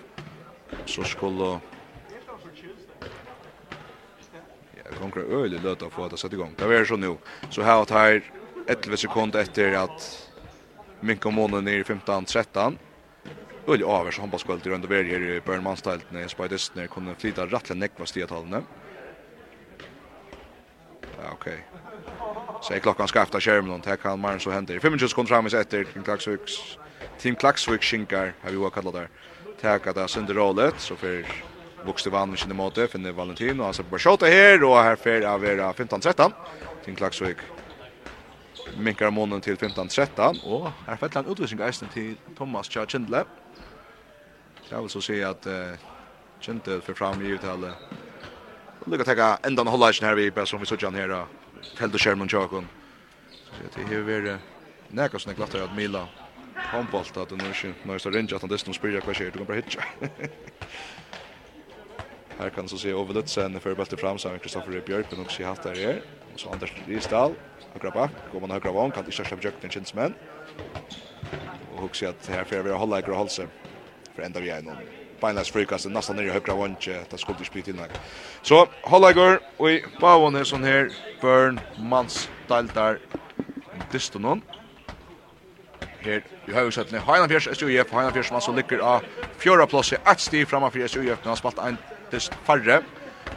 Så skulle Det kommer att öle löta få att sätta igång. Det är så nu. Så här att här 11 sekunder efter att Minka Månen ner i 15-13. Öle över så han bara sköljde runt över här i Burnmanstältet när Spiders när kunde flytta rattla näckva stiatalna. Ja, okej. Så är klockan ska efter skärmen och tack kan man så händer. 25 sekunder fram i efter Team Klaxvik. Team Klaxvik skinkar har vi vad kallar där. Tack att det är rollet så för vuxte vann med sinne måte, finner Valentin, og han ser på Barshota her, og her fer av vera 15-13, til Klagsvik minkar månen til 15-13, og her fettler han utvisning eisen til Thomas Tja Kindle. Jeg vil så si at uh, Kindle fyrir fram i uttale. Og Lukka teka endan hollaisen her vi, bare som vi sutja han her, og telt og skjermen tjakon. Så det er vi nekka som er glatt at Mila håndbolt at det nu ikke når jeg står rinja at han dessen spyrir hva skjer, du kan bare hitja. Här kan så se Ovelutsen för bättre fram så Kristoffer Björk men också haft där är. Och så Anders Risdal, högra back, går man högra vån kan inte släppa Björk Kinsman. Och också att här för vi hålla i halsen för ända vi är någon. Beinlas frukast, nästan ner i högra vånche, det skulle inte spela innan. Så hålla Hollager och i Bavon är sån här Burn Mans Daltar, Distonon. Her i høysøttene, Heinafjers SUF, Heinafjers som altså ligger av fjøra plass i ett stiv framfor SUF, når han spalt en faktiskt färre.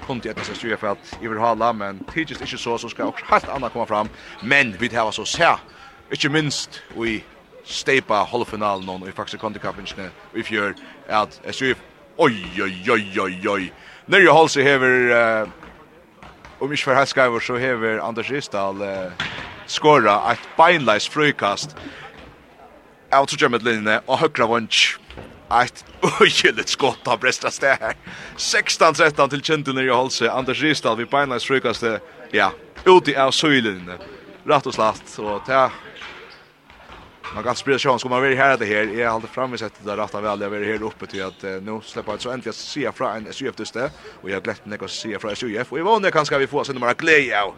Kunde jag nästan styra för att i vill hålla men tidigt inte så så ska också helt annat komma fram. Men vi har så här inte minst vi stepa halvfinalen någon i faktiskt kunde kapinchen vi gör att SUF oj oj oj oj oj. När jag sig över om ich verhaska över så över Anders Ristal uh, skora ett beinleis frukast out to jag med linjen och högra vunch Ett öjeligt skott av Brestra stä här. 16-13 till Kentun i Holse. Anders Ristal vid Beinleins frukaste. Ja, ut i av söjlen. Rätt och slatt Så ta Man kan spela chans kommer vara här det här. Jag håller fram med sättet där rätta väl jag är här uppe till att uh, nu släppa ett så äntligen se fra en SUF just det och jag glätt mig att se fra SUF och i vanliga kanske vi får sen några glädje av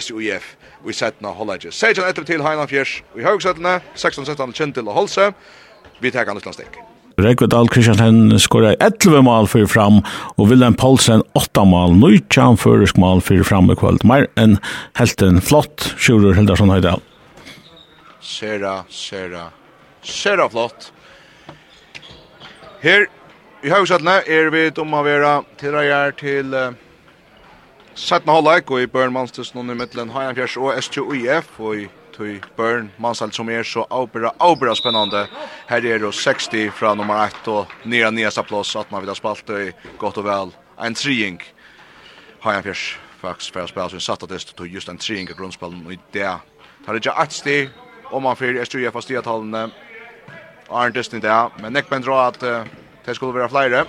SUF vi sätter några hålla just. Säg till till Highland Fjärs. Vi har också 16 16 till Holse. Vi tar kan det Rekve Dahl Kristiansen skåra 11 mål fyrir fram, og Willem Paulsen 8 mål, 19 fyrirsk mål fyrir fram i kvöld. Mer enn helten flott, Sjurur Hildarsson høyde. Sera, sera, sera flott. Her i Haugsatne er vi om å være tilreier til uh, 17 halvleik, og i Børnmannstusen i middelen Hajanfjers og STUIF, og i tui Burn, Mansal som er så avbera, avbera spennande. Her er jo 60 fra nummer 1 og nere nyeste plås, at man vil ha spalt i godt og vel en trying. Hajan Fjers, faktisk, for å spela sin det tog just en treing i grunnspillen, og i det tar ikke ett stig, om man fyrir Estrøya for stiatallene, Arne Disney det, men Nekben drar at uh, det skulle være flere.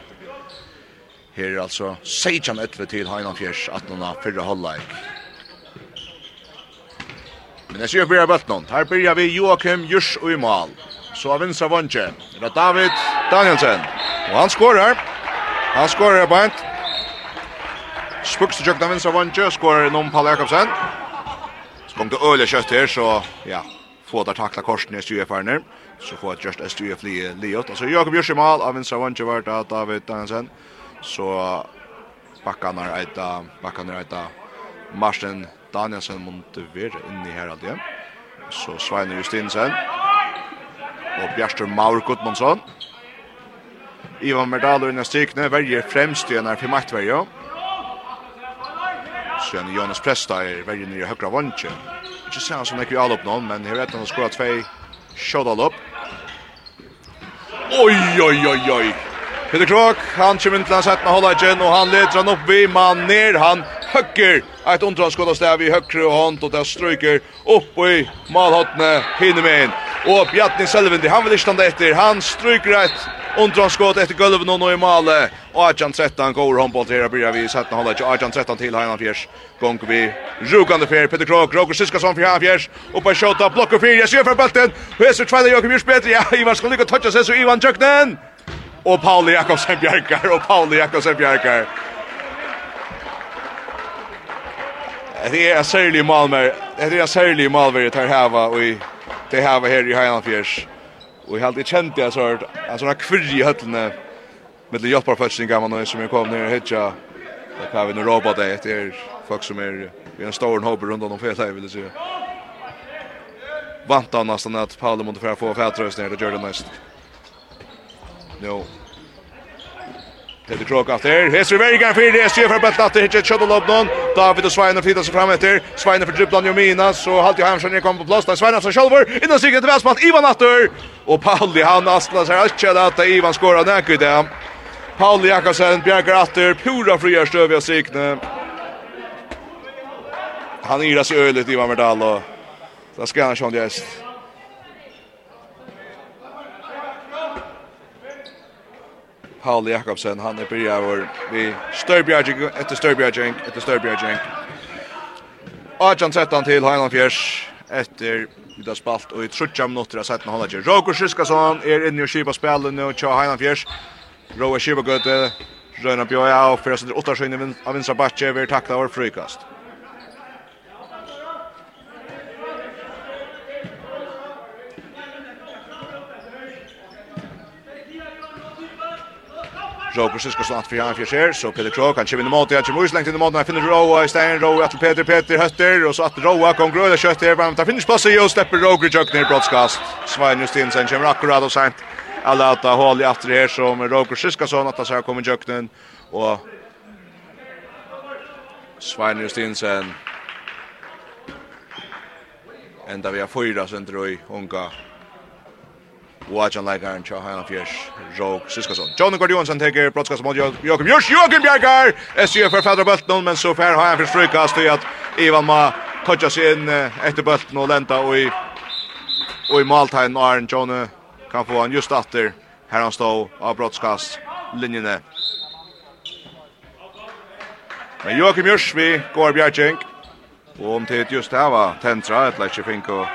Her er altså Sejan Etve til Hainan Fjers, 18. fyrre halvleik. Men jeg sier fyrir bøttnån. Her byrja vi Joakim Jurs og i mal. Så av vinstra vondje. Det er David Danielsen. Og han skårer. Han skårer beint. Spukste tjøkken av vinstra vondje. Skårer noen Palle Jakobsen. Så kom det øyelig kjøtt her, så ja, få der takla korsen i SUF-erne. Så få et just SUF li liot. Altså Joakim Jurs i mal av vinstra vondje var det David Danielsen. Så bakkanar eita, bakkanar eita Marsten Danielsen måtte være inne her alltid. Så Svein Justinsen. Og Bjartur Maur Gudmundsson. Ivan Merdalo innan strykne, verger fremst igjen her for maktverje. Sen Jonas Presta er verger nere høyre vantje. Ikke se han som ikke i all opp noen, men her vet han å skåre tvei shot opp. Oi, oi, oi, oi. Peter Krok, han kommer inn til hans hettene holder igjen, og han leder han opp vi, man ner, han høkker et ondran skådastav i høkre og hånd, og det stryker opp i malhottene inn. Og Bjarni Selvindi, han vil ikke stande etter, han stryker et ondran etter gulven og nå i malet, og Arjan 13 går håndboll til her, blir vi hettene holder igjen, Arjan 13 til Heinan Fjers, gong vi rukande fer, Peter Krok, Roger Siskason for Heinan Fjers, oppe i skjåta, blokker 4, jeg ser for bølten, og jeg Joachim Jurs bedre, ja, Ivar skal lykke å toucha seg, så Ivan Tjøknen! og Pauli Jakobsen Bjarkar og Pauli Jakobsen Bjarkar. Det är en särlig Malmö. Det är en särlig Malmö det här hava och i det hava här i Heinanfjärs. Och helt det kände jag så en sån kvirr i höllene med det hjälpar först sin gamla som jag kom ner och hitcha. Det har vi nu robat det efter folk som är vi en stor hopp runt om fel vill säga. Vantar nästan att Pauli måste få fatröst ner och gör det nästan. Nu. Teddy Krok efter. vi Vergan för det SG för att att hitcha Shadow någon. David och Sveiner flyttar sig fram efter. Sveiner för dribblan Jomina så halt ju Hamsson ner kommer på plats. Där Sveiner så själver innan sig till vänster Ivan Atter och Pauli han astlar sig att köra att Ivan skorar där kvitt. Pauli Jakobsen Bjerker Atter pura friar stöv jag sikne. Han yrar sig öligt Ivan Verdal och där ska han sjön gäst. Paul Jakobsen, han er byrja vår vi Størbjergjeng, etter Størbjergjeng, etter Størbjergjeng. 18-13 til Heiland Fjers, etter vi har spalt, og i trutja minutter har sett hånda til. Roger Syskasson er inne og kipa spelen nå til Heiland Fjers. Roger kipa gøte, Røyna Bjøya og fyrir sin åttarsynning av vinstra batje, vi er takta vår frykast. Robert Sisko slatt för han fjärser så Peter Krog han kör in i mål jag tror längt in i mål han finner Roa i sten Roa att Peter Peter hötter och så att Roa kom gröda kött där Men där finns plats och släpper Roger Jöck ner broadcast. Svein Justinsen kommer akkurat och sent alla åtta hål i efter här så som Roger Siskason att så kommer Jöcknen och Svein Justinsen enda vi har fyra sen i jag unga Och John Lagar och Johan Fish Jog Siskason. John Guardiansson tar brottskast mot Jakob Jörs. Jakob Bjergar. SJ för fädra bulten men så fär har han för frukast till att Ivan Ma touchar sig in efter bulten och lenta och i och i måltagen Arn John kan få han just efter här han står av brottskast linjen. Men Jakob Jörs vi går Bjergink. Och om det just här var Tentra, ett lätt finko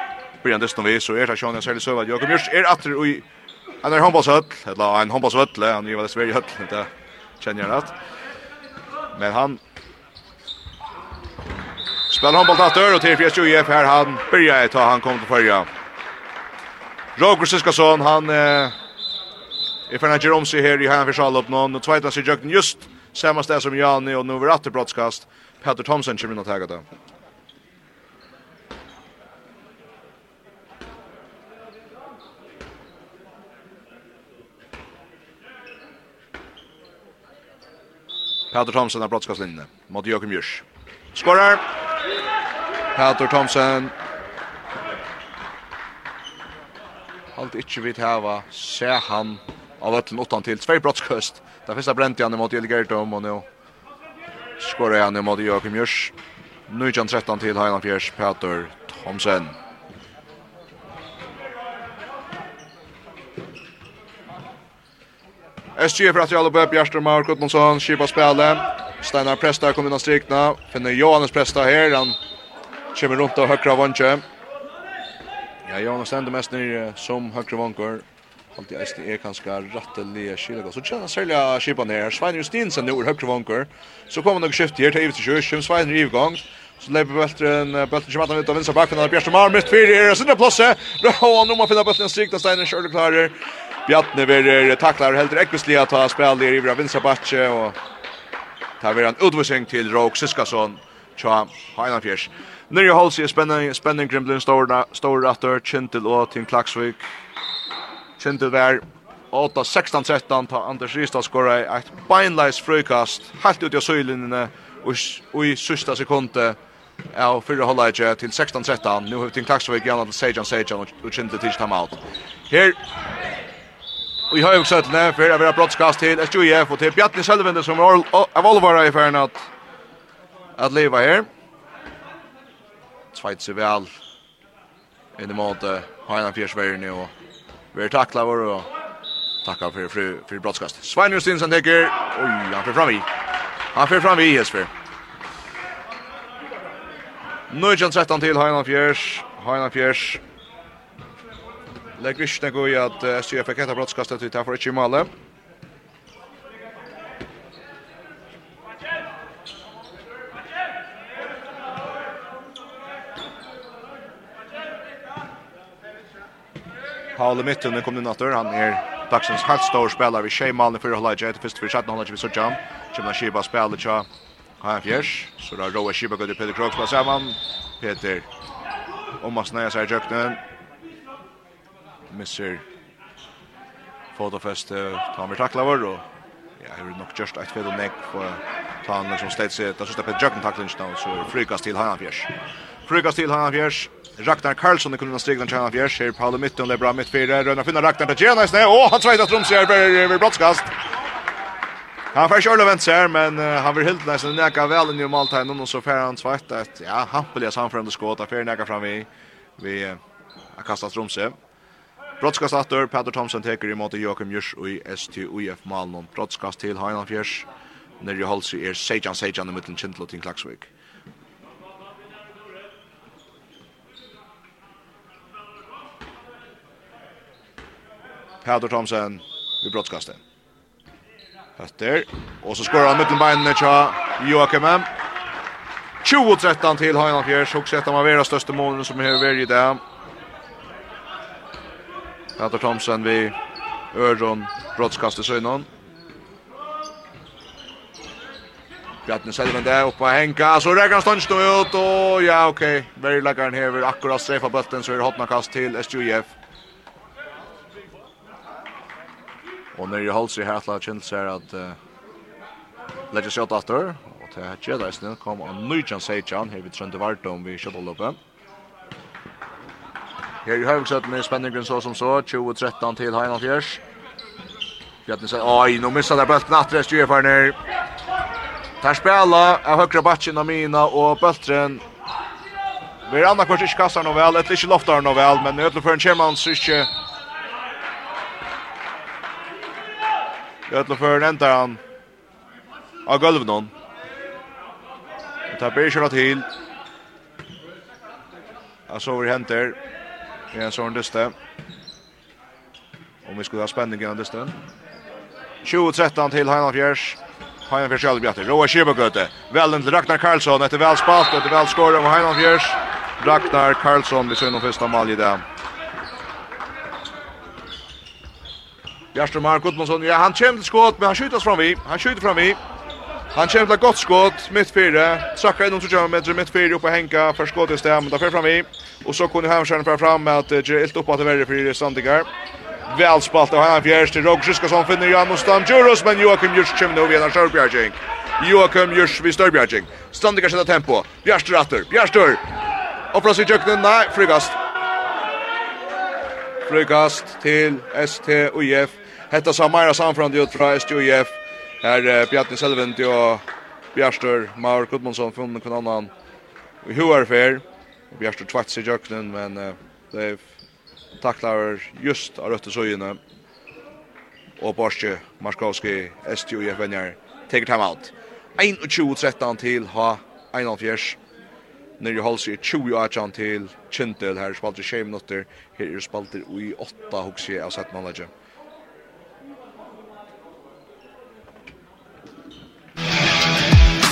början dessutom vi så är det Sean Sally vad Jakob kommer är åter i en är handbollshöll eller en handbollshöll han är väl Sverige höll inte känner jag rätt men han spelar handboll åter och till PSG UF här han börjar ta han kommer till förra Roger Siskason han eh, är för när Jerome ser här i han för upp någon och tvåta sig just samma ställe som Janne och nu var åter broadcast. Peter Thomson kommer att ta det Peter Thomsen av brottskastlinjen mot Jakob Jörs. Skorar! Peter Thomsen. Halt ikkje vidt heva, se han av ötlen åttan til. Tvei brottskast. Det finnes brent igjen mot Jelgertom og nå skorar han mot Joakim Jurs. 19-13 til Heiland Fjers, Peter Thomsen. SG för att jag uppe Bjärström och Gottmansson skipa spelet. Steinar Presta kommer in och strikna. Finner Johannes Presta här. Han kommer runt och högra vånche. Ja, Johannes ständer mest ner som högra vånkor. Alltid är det ganska ratteliga skilja. Så tjänar sälja skipa ner. Svein Justinsen nu är högra vånkor. Så kommer nog skift här till Ivets Kjörs. Svein i igång. Så lever bulten, bulten kommer ut av vinstra backen, og Bjørstrom har mist fire, er sinne plåse, og nå må finne bulten strikt, og Steiner kjører klarer, Bjartne verður taklar helt ekvisli at ta spel i Ivra Vinsabatche og ta verður ein utvisning til Rock Siskason tja Heinafjers. Nyrja Hols er spänning spänning Grimblin stóra stora aftur Chintel och Tim Klaxvik. Chintel var 8-16-13 ta Anders Ristad skora ett beinleis frukast helt ut i och och i sista sekundet av fyrre halvleikje til 16-13. Nu har vi Tim Klaksvik gjennom til Sejan Sejan og Chintel tidstam timeout. Her Og i hög for för att vara brottskast til SJF og til Bjarni Selvende som er av Olvara i ferien at, at leva her. Tveit seg vel inn i måte Heinan Fjersvergen og vi er takla vår og takka for, for, for brottskast. Svein Justinsen täcker. Oj, han fyrir fram i. Han fyrir fram i Jesper. Nu er 13 til Heinan Fjers. Heinan Fjers Legg visst nego i at SJF fikk etter brottskastet til her for ikke i male. Paul i mitten kom inn etter. Han er dagsens helt stor spiller. spelare vid tjej Malmö för Hollaje. Det första för 17 ikke vi så jam. Kemna Kiba spiller tja. Han fjers. Så da Roa Kiba går till Peter Krogs på sammen. Peter. Om man snäjer sig i jöknen misser fotofest tar vi tackla var då. Ja, hur nog just ett fel neck för ta han som ställs sig där så på jucken tackling nu så flygas till han fjärs. Flygas till han fjärs. Ragnar Karlsson kunde stiga den han fjärs. Här Paul mitten där bra mitt fyra rönna finna Ragnar till Jena istället. Åh, han svajtar Tromsö över brottskast. Han får själv vänt sig men han vill helt nästan näka väl i normalt här och så får han svajta ett ja, hampeliga samförande skott för näka fram vi vi har kastat Tromsö. Brottskast Brottskastatter, Peter Thomsen teker i måte Joachim Jurs og i STUF Malmon. Brottskast til Heinan Fjers. Nere i Holsi er Sejan Sejan i mittlen Kintlo til Klaksvik. Peter Thomsen i brottskastet. Høtter. Og så skorar han mittelbeinene tja Joachim M. 20-13 til Heinan Fjers. Hugsetter man vera største målen som er veri i dag. Petter Thomsen vi Öron brottskast i synon. Bjartne Selven där uppe och Henka. Så räcker han stånd ut och ja okej. Okay. Very läggaren här akkurat strefa bulten så är det hotna kast till SJF. Och när det hålls her, här att känns så att uh, lägga sig åt åter. Och det här kedjan kom en ny chans her vi trønte vart om vi skjuter loppen. Her i Høvsøtten er spenningen så som så, 20-13 til Heinald Fjers. Bjarni sier, oi, nå missar der bølten atre, styrer for nir. Ter spela av høyre batchen av mina, og bøltren Vi er anna kvart ikke kastar noe vel, etter ikke loftar noe vel, men ødler for en kjermann så ikke Ødler for en endar han av gulven hon. Det blir ikke til. Jeg så vi henter. Det är en sån dyste. Om vi skulle ha spänning i den dysten. 20-13 till Heinafjärs. Heinafjärs Jalbjätter. Roa Kibagöte. Välden till Ragnar Karlsson. Efter väl spalt, efter väl skor av Heinafjärs. Ragnar Karlsson vid sin första mål i det. Bjarström har Gudmundsson. Ja, han kommer till skott, men han skjuter fram vi. Han skjuter fram vi. Han kommer til et godt skott, midt fire. Trakka innom 20 meter, midt fire oppe Henka, først skott i sted, men da fer fram i. Og så kunne Hamskjern fer fram med at det er ilt oppe til verre for Sandigar. Vel spalt av Hamskjern fjerst til Rogg Skasson finner Jan og Stam Djuros, men Joakim Djurs kommer nu igjen av Størbjergjeng. Joakim Djurs vid Størbjergjeng. Sandigar setter tempo. Bjerster atter, Bjerster! Oppras i kjøkkenen, nei, frykast. Frykast til STUIF. Hetta samar samfrandi ut fra STUIF. Här Bjarni Selvent och Bjarstör Maur Gudmundsson från kun annan. i hur är fair. Bjarstör tvätts i jöknen men det tacklar just av rötter søyene. Och Borsje Marskowski STU i Venjar take time out. 21-13 till ha 1-4. När ju hålls i 20-18 till Kintel här spalter 6 minutter. Här är spalter i 8 huxje av sett manager.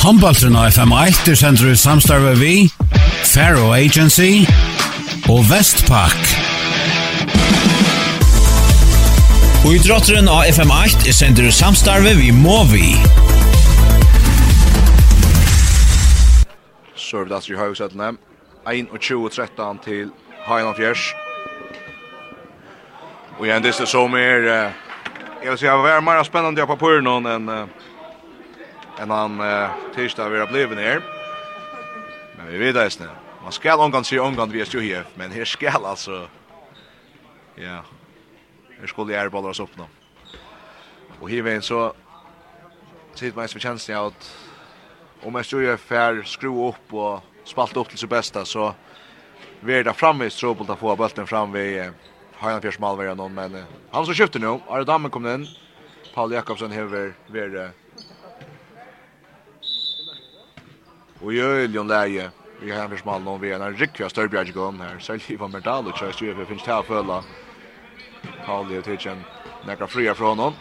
Håndbaltren av FM1 er sender i samstarve vi, Faro Agency og Vestpak. Og idrotteren av FM8 er sender i samstarve vi Movi. Servet at vi har sett dem. 21-13 til Highland Fjers. Og igjen, det som er... Jeg vil si, det var mer spennende på Purnon enn... Uh, enn han uh, tirsdag vil ha blevet her. Men vi vet det nu. Man skal omgang si omgang vi er jo her, men her skal altså... Ja, her skulle jeg bollar oss opp nå. Og her veien så sitter man som kjennes av at om jeg stod jeg fer skru opp og spalt opp til sitt beste, så vi er det framme i Stråbult å få bulten fram ved Heinan Høynafjørs Malvera noen, men eh, han som kjøpte nå, Arne Dammen kom inn, Paul Jakobsen hever ved Och i öljön läge vi har för smal någon vi är en riktig större bjärg gång här. Så det var medalj tror jag det finns här förla. Paul det till en nära fria från honom.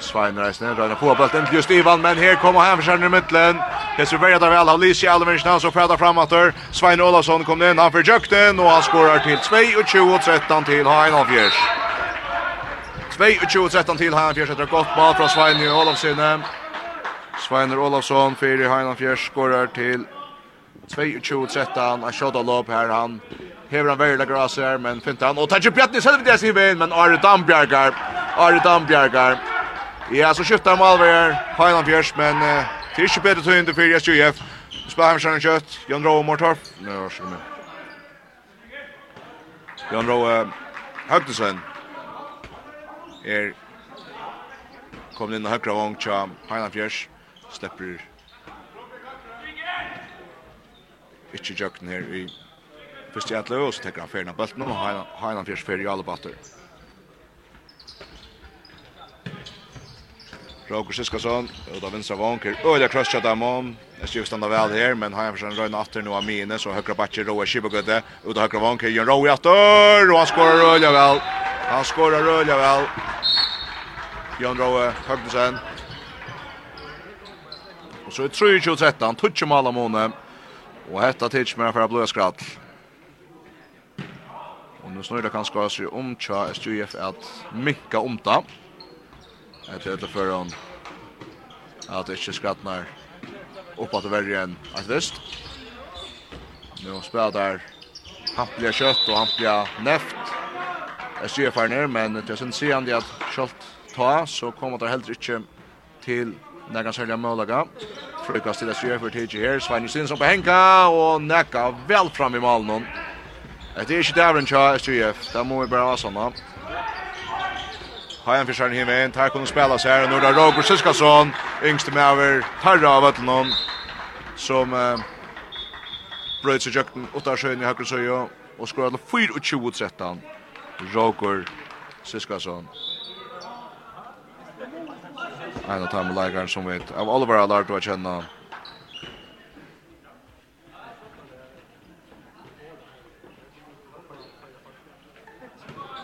Sveinreisen rör på til just Ivan men her kommer han försöker i midtelen, Det ser veldig att väl av Lise Alvinsen så fräda framåt där. Svein Olavsson kom inn, han försökte og han skorar til 22-13 til Hein Avgers. 2 och 13 til Hein Avgers ett gott mål fra Svein Olavsson, Sveinur Olavsson fyrir Heinan Fjers skorar till 22-13. Han shot all up. Han hever han veldig gras här men fint han. Och ikke Bjartni selv det sin vän men Ari Dambjergar, Ari Dambjergar, Ja, så skiftar Malver Heinan Fjärs men eh, det är inte bättre till inte för SJF. Spelar han sen kött. Jan Rowe Mortorp. Nej, med? Jan Rowe Högdesen er komin inn á högra vong tja Heinan Fjers släpper ikke jøkken her i første etter og så tekker han ferien av bøltene og har han fyrst ferie i alle batter. Roger Siskason, og da vinstra vanker, og det er krøstja dem om, jeg styrer standa vel her, men har han for sin røyna atter nå av mine, så høyre bakker Roa Kibagødde, og da høyre vanker, Jørn Roa atter, og han skårer rølja vel, han skårer rølja vel, Jan Roa Høgnesen, Og så er 3-2-13, touch om alla måne. Og hetta tids med för att blöja skratt. Og nu snurrar det kanske sig om tja SJF at minka omta. Jag tror inte för hon att det inte skrattnar upp att värre än att visst. Nu spelar där hampliga kött och hampliga neft. SJF är ner, men det är sen seende att kjølt ta, så kommer det heller ikke til Nekka særlig Mølaga. Frøyka stilla styrir för TG här. Svein Justinsson på Henka, Och näka väl fram i malen hon. Det inte där en tja STF, Där må vi bara ha sånne. Hajan Fischaren himme inn, tar kunne spela seg her, og nå er det Roger Siskason, yngste med over Tarra av Vøtlenon, som eh, brøyt seg Åtta Ottarsøyen i Hakkersøyo, og skår alle 24-13, Roger Siskason en av de lagaren som vet. av Oliver har lært å kjenne.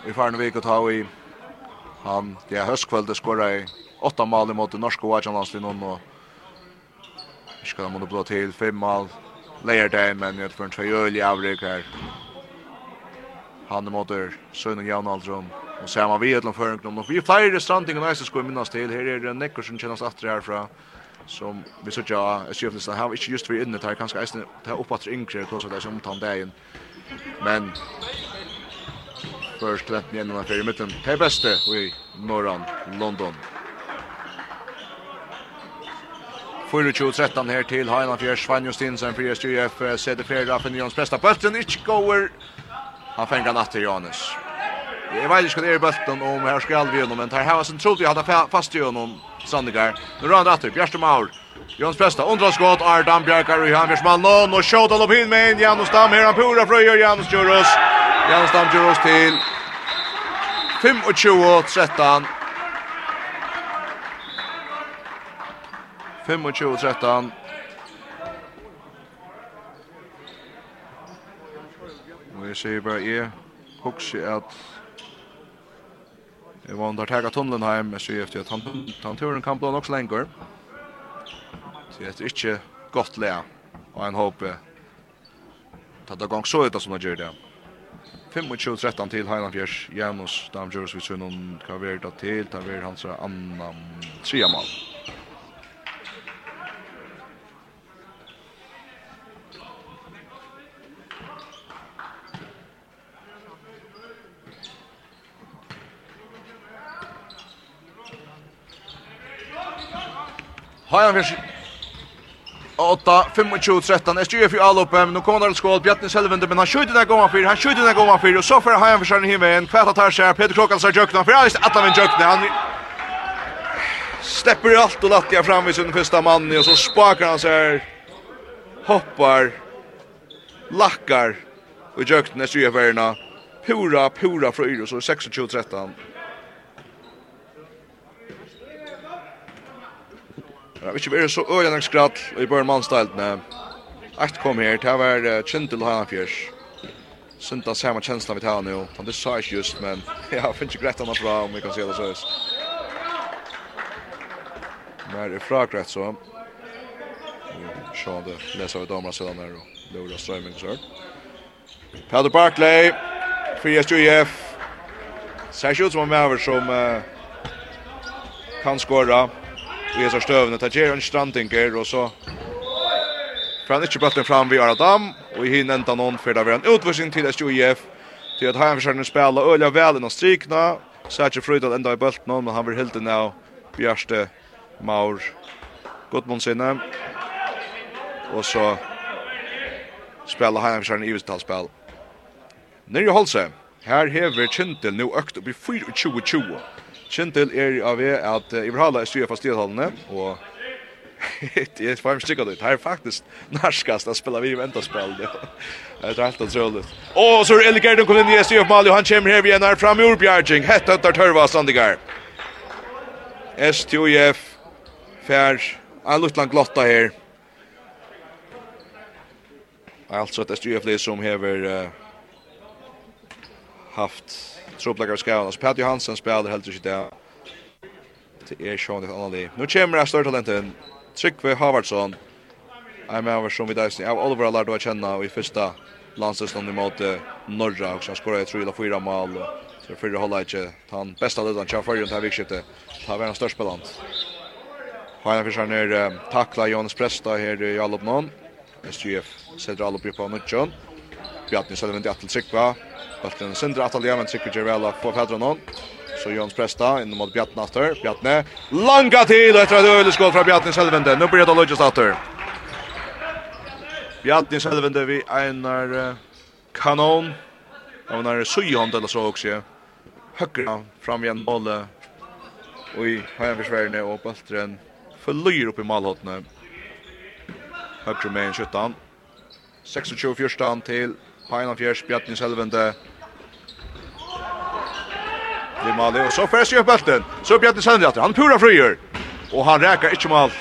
I farne vik å ta i han, det er høstkveld, det skåret i åtta mal imot det norske Vajanlandslinjen og ikke kan han måtte blå til fem mal leier det, men jeg tror han tvei øl i avrik her han måter sønne jævnaldrum. Og så er man vi et eller annet. Og vi er flere stranding og næste skal minnes til. Her er det nekker som kjennes atre herfra. Som vi sier ja, jeg sier at han var ikke just vi inne, det er kanskje eisen, det er oppatter yngre, det er som omtann dagen. Men, først lent igjen når i midten. Det er beste i Norran, London. 24-13 her til Heinan Fjers, Svein Justinsen, Frias JF, CD4, Raffin Jons, Presta, Bølten, ikke går Han fänger natt efter Janus. Jag vet inte vad det är i bulten om här skall vi honom. Men tar här sen trodde jag hade fast i honom. Sandegar. Nu rör han efter. Bjärste Maur. Jons Presta. Undra skott. Ardan Bjarkar och Jan Björsmann. Och tjåt han opp in med en. Janus Dam. Här han pura fröjer. Janus Djuros. Janus Dam Djuros till 25-13. 25-13. Og jeg sier bare, jeg husker at jeg var under tega tunnelen hjem, jeg sier efter at han, han turen kan blå nok så lenger. Så jeg er ikke godt le, og en håper at det gang så ut som det gjør det. 25-13 til Heiland Fjers, Janus Damgjørs, vi ser noen hva vi kan være til, da vi er hans andre tria mål. Hajan vers 8 25 13 SG för all uppe nu kommer det skål Bjartnes helvende men han skjuter där gången för han skjuter där gången för och så för Hajan försar ni hem kvätta tar sig Peter Krokan så jökna för alls att han jökna han släpper ju allt och lackar fram vid sin första man och så spakar han så här hoppar lackar och jökna SG förna pura pura fröjd och så 26 13 Det har ikke vært så øye skratt i början børn mannstæltene. Ekt kom her, det var uh, Kjentil og Synta samma känsla vi tar nu, Han det sa ikke just, men jeg finns ikke grätt annet bra om vi kan se det sås. Men det är fragrätt så. Sjån det läser vi damerna sedan här och Laura strömming så. här. Peder Barkley, 4-SJF. Ser ikke ut som en maver som uh, kan skåra i hessar stövna. Ta ger en strandinger och så för han inte bullen fram vid Aradam och i hin ända någon för där var en utvisning till SJF till att han försöker spela öliga väl och strikna så att Fröjd att ända i bullen någon men han vill helt nu Bjärste Maur Gudmundsen och så spela han försöker i uttalsspel. Nyrje Holse. Här hever Kintel nu ökt upp i 4-20-20. Kjentil er av ved at uh, Ibrahima er styrer fastighetholdene, og det er fem stykker ut. Her er faktisk norskast at spiller vi i venterspill. Det er helt utroligt. Og så er Eli Gerden kom inn i SDF Mali, og han kommer her vi igjen her fra Mjordbjergjeng. Hett høttar tørva Sandigar. STUF fær en luttland glotta her. Alltså att STUF-lig som hever uh, haft truppläggare skavna. Så Pat Johansson spelar helt enkelt där. Det är Sean det annorlunda. Nu kommer det större talenten. Tryggve Havardsson. Jag med över som vi deisning. Jeg har Oliver lært å kjenne i første första i måte Norra Så han skorade tror jag fyra mål. Så för det håller inte han bästa ledaren Kjær för til vikskiftet. Ta var en störst balans. Hanna försöker ner takla Jonas Presta her i Alopnon. SJF alle Alopri på Nutjon. Bjartni Söderlund i Attel Tryggva. Bulten Sindra Atalja, men trykker seg vel på Pedronon. Så Jons Presta inn mot Bjartne after. Bjartne, langa tid etter et skål fra Bjartne Selvende. Nå blir det Lodges after. Bjartne Selvende vi einar kanon. Og han er sujhånd eller så også. Høyre fram igjen målet. Og i heimeforsverene og Bulten forløyer opp i malhåttene. Høyre med en 17. 26-14 til Pajna Fjers, Bjartne Selvende i Mali, og så færs jo upp bulten, Så Bjarni Sandjatter, han pura fryer, og han rækar ikkje mal.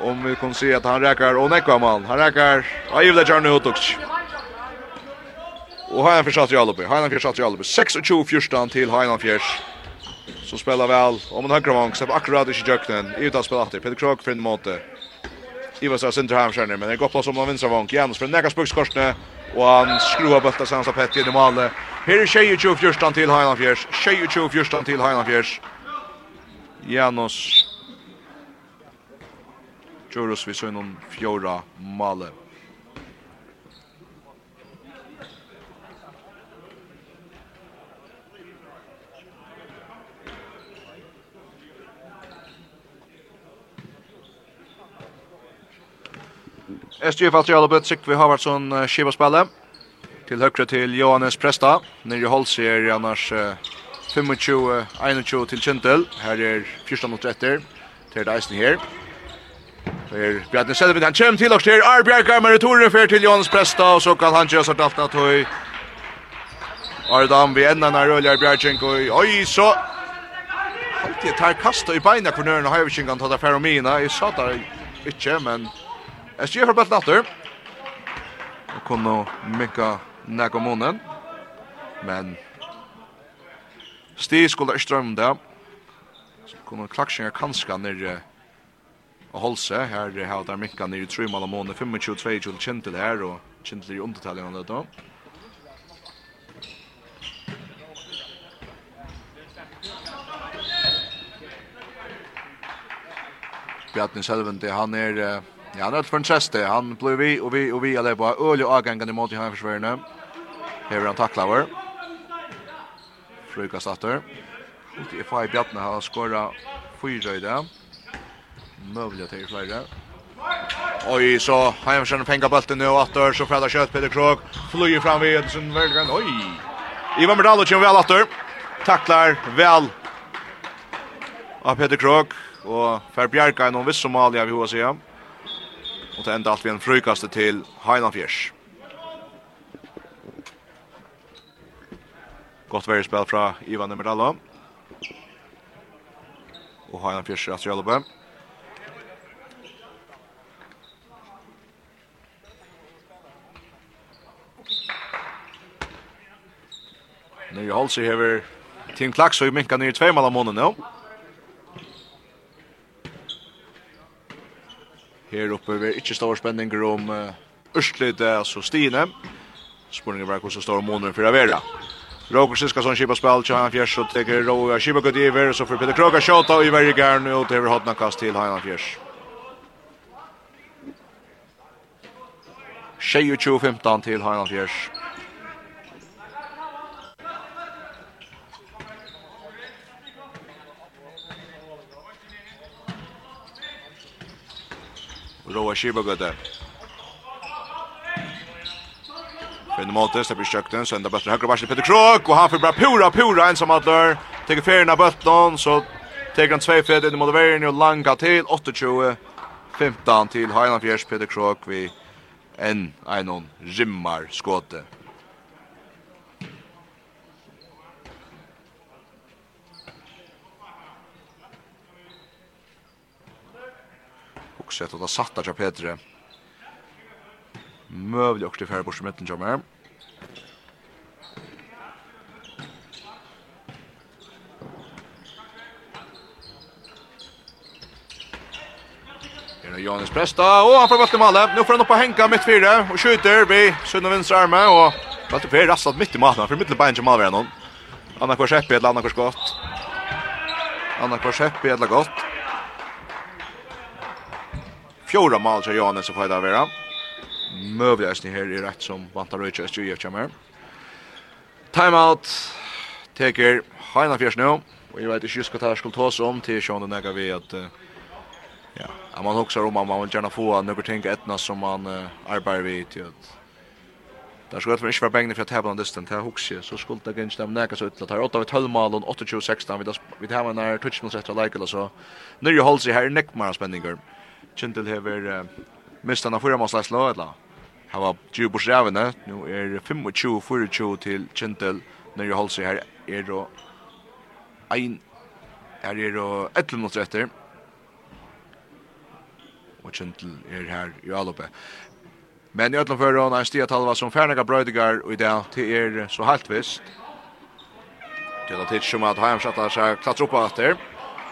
Om vi kan se at han rækar, og nekva mal, han rækar, og givla Jarni Hotoks, Og Heinan Fjers Atri Alubi, Heinan Fjers Atri 26-14 til Heinan Fjers. Så spelar väl om en högra vång stepp akkurat i jøknen, i utan spela atter, Peter Krog finn måte. Ivar Sara Sintra Hamskjærner, men det går plats om man vinstra vång Janus för en nekka och han skruvar bulta sen så Petti i Mali, Her er 22-14 til Heinafjers. 22-14 til Heinafjers. Janos. Jorus vi søgnon fjora male. SGF Altialabøt, Sikvi Havardsson, Kiva Spelle til høyre til Johannes Presta. Nere hålls er annars 25 21 til Kjentel. Her er 14 mot 1. Det är her. Det er Bjarne Selvin, han kommer till och till Arbjergar med returen fer til Johannes Presta og så kan han göra sånt alt at høy. Ardam vi enda ända när Röljar og oi, så! Alltid tar kasta i beina kvarnören och Hajvikingan tar det Feromina, Jeg sa det ikke, men jeg styrer for bøtt natter. Og kunne mykka nekka månen. Men Stig skulle ikke drømme det. Så kunne klaksjengar kanskje nere og holse. Her har der mikka nere i trymal av månen. 25-22 kjentel her og kjentil i undertallene det da. Bjarni Selvente, han er, ja, han er for en treste, han blir vi og vi og vi er det på øl og avgangene mot i hans forsvarende. Hever han taklaver. Frøyka stater. Uti FA i Bjartne har skåret fyra i det. Møvlig til flere. Oj, så Heimersen fänger bulten nu åter så Fredda kött Peter Krog flyger fram vid sin välgren. Oj. Ivan Berdalo kör väl åter. Tacklar väl. Av Peter Krog och Fer Bjerka någon viss Somalia vi hur säga. Och det ända allt vi en frukaste till Heinan Fjärs. Gott värre spel fra Ivan Numerallo. Og har en fjärde att Jalobbe. Nu hålls sig Tim Klaks og minka ner i två mål av månen nu. Her oppe vi ikke stor spenninger om uh, Ørstlid, altså Stine. Spørningen var hvordan står måneden for å være. Roger Siskason skipa spel till Hainan Fjärs och täcker Roger skipa gott Iver, så får Peter Kroga skjuta och i verre garn og åt över hotna kast til Hainan Fjers. 22-15 til Hainan Fjers. Roger skipa. Finn Måte släpper i kökten, så enda bötter högra varsel Peter Krok och han får bara pura pura ensam Adler. Tar av bötten så tar han två fred in i vägen och langa till 28 15 till Heinan Fjärs Peter Krok vi en en rimmar skåte. Och sätter det satt där, Petre. Mövlig också till färre bort som rätten kommer. Här är Janis Presta och han får bort i målet. Nu får han upp och Henka mitt fyra och skjuter vid sönder vänstra arme och Vad det är rassat mitt i målet för mitt i bänken mål var någon. Anna kvar skepp ett annat kvar skott. Anna kvar skepp ett gott. Fjóra mål så Janis så får det. Mövliga är här är rätt som vantar röjt och SJF kommer. Timeout. Teker Heina Fjärs nu. Och jag vet inte just vad det här skulle tas om till Sean och Nega vid att ja, att man också om man vill gärna få några ting etna som man uh, arbetar vid till att Där skulle ikke inte bengene for å tabe tävla distan til Huxie så skulle det inte stämma näka så at her 8 av 12 mål och 28 16 vid vid här när touch måste efter like eller så. Nu holdt seg her i här neck mer spänningar. Chintel mistan av fyra måste slå eller lag. Här var 20 på sjävne. Nu är det 25 24 till Kintel när jag håller sig här är då ein här är då 11 minuter efter. Och Kintel är här i Alope. Men i öllum fyrir hon er stia talva som fernega brøydigar og i dag til er så halvt vist. Til at hittum at Heimsattar seg klatra upp á atter.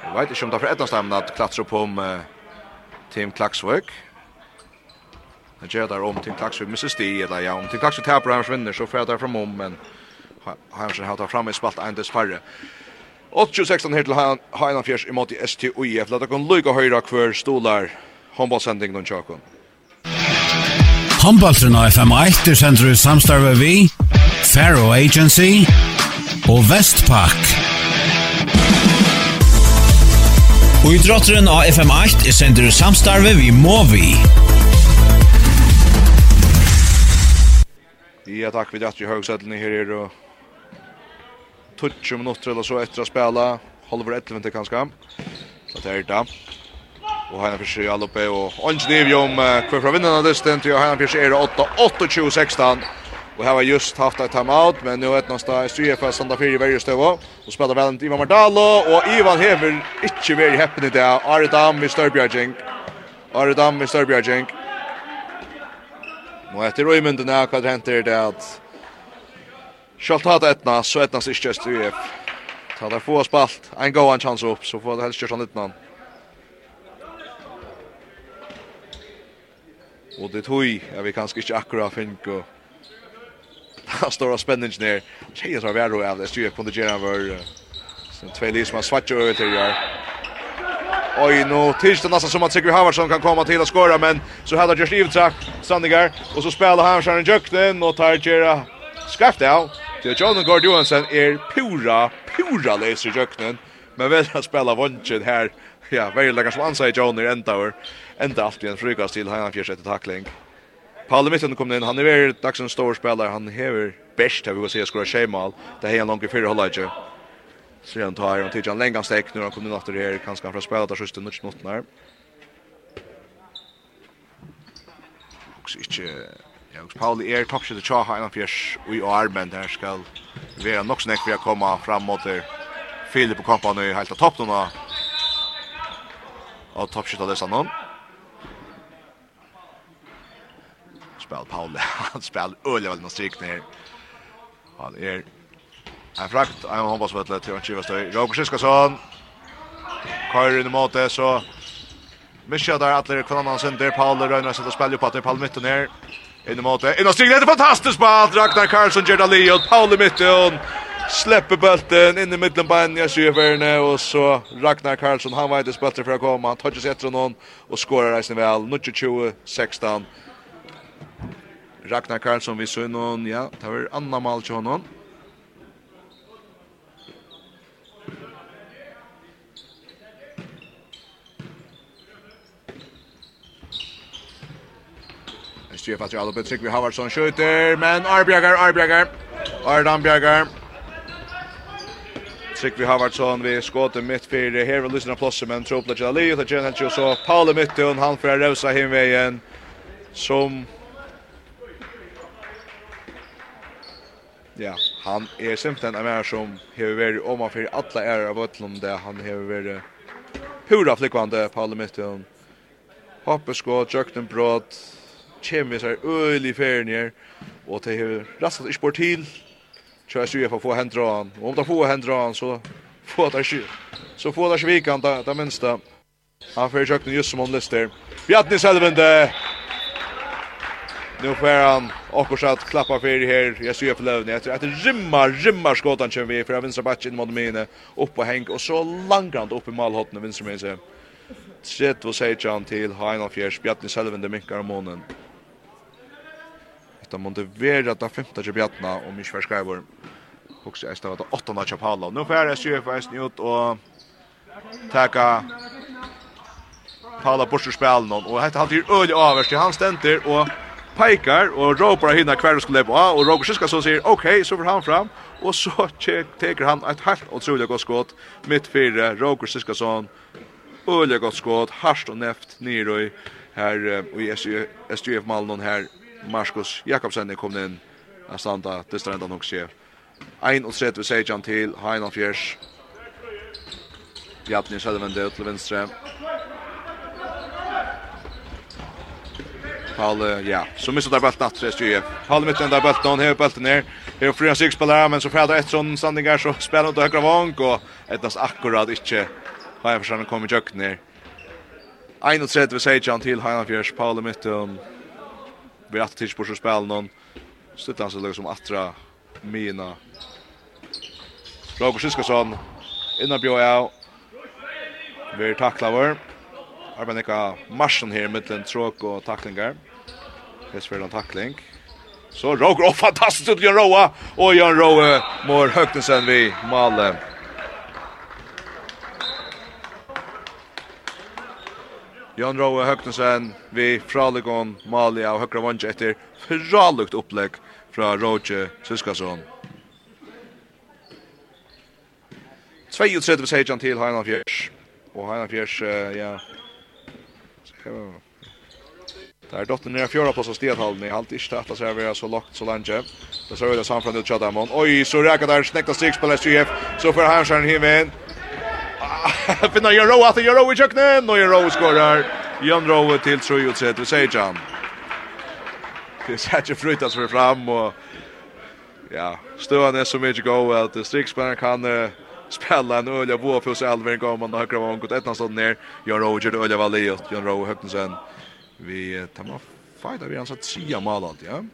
Jeg vet ikke om det er for etnastamna at klatra upp om Tim Klaksvøk. Det gjør där om till tax för Mrs. D eller ja om till tax för Hans vinner så får jeg jag fram om men Hansen har tagit fram i spalt en dess færre. 8-16 her til Heinan Fjers imot i STUIF. La dere oss lykke høyre hver stolar. Håndballsending någon tjockon. Håndballsen av FM1 er sender ut samstarve vi, Faro Agency og Vestpak. Og i drotteren av FM8 er sender i samstarve vi Movi. Ja, tack vi att i högsättet her här är då. minutter eller så efter att spela. Halvor 11 till kanskje. Så det er det. Och här för sig alla og och Ange kvar från vinnarna dysten till här för sig är 8 8 20 16. Och her har just haft ett timeout men nu ett nästa for Santa Fe i Värjestöva och spelar väl Ivan Mardalo och Ivan Hever inte heppen i det där. Aridam i Störbjörging. Aridam med Störbjörging. Og etter røymynden er hva det henter det at Kjalt hatt etna, så etna sig ikke just UF. Ta der få spalt, en gå en chans opp, så får det helst kjørt han utenom. Og det tog, ja, vi kanskje ikke akkurat fink og Da står det spenningen ned. Tjejer som er vi av det styrer på det gjerne var. Så tvei lis man svatjer over til gjør. Oj, nu tills det nästan som att Sigurd Havarsson kan komma till att skåra, men så hade Josh Ivtrak, Sandegar, och så spelar han en Jökten och tar Gera skraft av. Det John Gard Johansson är pura, pura läser Jökten, men väl att spela vunchen här. Ja, väldigt lägger som i John i ända Ända allt igen frukast till han fjärde tackling. Palle Mitten kom in, han är väl dagsens stor spelare, han hever bäst, har vi gått skora tjejmal. Det är en långt i fyra hållet Så han tar han tidligere längre lenge stek nu han kommer åter här kanske han får spela där der siste nødt när. Och så inte ja, også Pauli er toppskjøtt til Tjaha innan fjers og i armen der skal være nok snakk for å komme fram mot der Filip og kompani helt av topp av og toppskjøtt av disse noen. Spel Paul, han spiller øyelig veldig noen strikene her. Han er En frakt av håndballsvettet til han kivast høy. Robert Siskason. Køyre inn i måte, så... Mischa der atler kvann annan sender. Paul Røyner sitter og spiller opp at det er Paul mitt ner. In i måte. In og stigler. Det er fantastisk ball. Ragnar Karlsson, Gerda Leod, Paul i Mytten. Släpper bulten in i mitten på Anja Sjöverne och så Ragnar Karlsson han var inte spelare för att komma. Han tar sig efter någon och skorar reisen väl. 20-16. Ragnar Karlsson vi så någon ja, tar annan mål till honom. Strier fattar alla bet Sigvi Havardsson skjuter men Arbjagar Arbjagar Ardan Bjagar Sigvi Havardsson vi skåter mitt för här och lyssnar plossen men troplet Ali och Jan Hancho så Paul Mytton han för Rosa hemvägen som Ja, han är simpelthen en mer som har varit om man för alla är av Ötlund där han har varit pura flickvande på mitt mitten. Hoppe skott, jökten brott, kommer så øl i ferien her, og det har rastet ikke bort til, så jeg styrer for å få hendra han, og om det får hendra han, så får det ikke, så får det ikke vikan, det, det minste. Han får kjøkken just som han lister. Bjartni Selvende! Nu får han också så att klappa för det här. Jag ser för Lövne. Jag tror rimmar, rimmar skottan kör vi för vänstra backen in mot mine. Upp på Henk och så långrant upp i målhotten vänstra med sig. Sett vad säger han till Heinolf Fjärs. Bjarni Selvende minkar om månen det måste vara det femte Bjarna og inte förskriver. Och så är det det åttonde kapitlet. Nu får jag se för SJ ut och taka Paula bort ur spelen och hette han till öl överst han ständer och pekar och ropar hinna kvar skulle vara och Roger ska så säger okej okay, så får han fram. Och så tar han ett helt otroligt godt skott mitt fyrir Roger Siskason. Öliga gott skott harst och näft ner och här och i SJF Malmö här Marcus Jakobsen er kommet inn av standa til stranda nok skje. Ein og 30 sejan til Heinald Fjers. Bjarni Sjælvende til venstre. Palle, ja, så missar där bulten att rest ju. Palle mitt där bulten, han hever bulten ner. Her er fria sex men så färdar ett sån standingar så spelar inte högra vank och ettas akkurat inte. Har jag försökt komma i jökner. 31 sejan til Heinan Fjers, Palle mitten vi har alltid på så spel någon stöttar sig liksom attra mina Roger Siskason innan bjöd jag vi tacklar vår Arben marsjen her här den tråk och tacklingar Hes för en tackling Så Roger, oh, fantastiskt ut Jan Roa och Jan Roa mår Högnesen vi maler. Jan Rowe Høgnesen vi fralegon Malia og høgra vanje etter fralukt opplegg fra Roger Syskason. 32 sejan til Heinan Fjers. Og Heinan Fjers, uh, ja... Det er dotter nere fjøra plass av stedhallen. i halvt ikke tatt seg være så lagt så lenge. Det ser ut av samfunnet ut Oi, så rækker der snekta strikspillet 3F, så får Hansjern inn. Finna Jero att Jero i köknen och Jero skorar. Jan Rowe till 3 och 3 säger jam. Det ser ju frutas för fram och ja, stöan är så mycket go att det strikspelaren kan uh, spela en öliga bo för sig Alvin går man högra vågen gått ett någonstans ner. Jan Roger öliga valli och Jan Rowe Högnsen. Vi tar man fighta vi ansat sia trea mål allt, ja.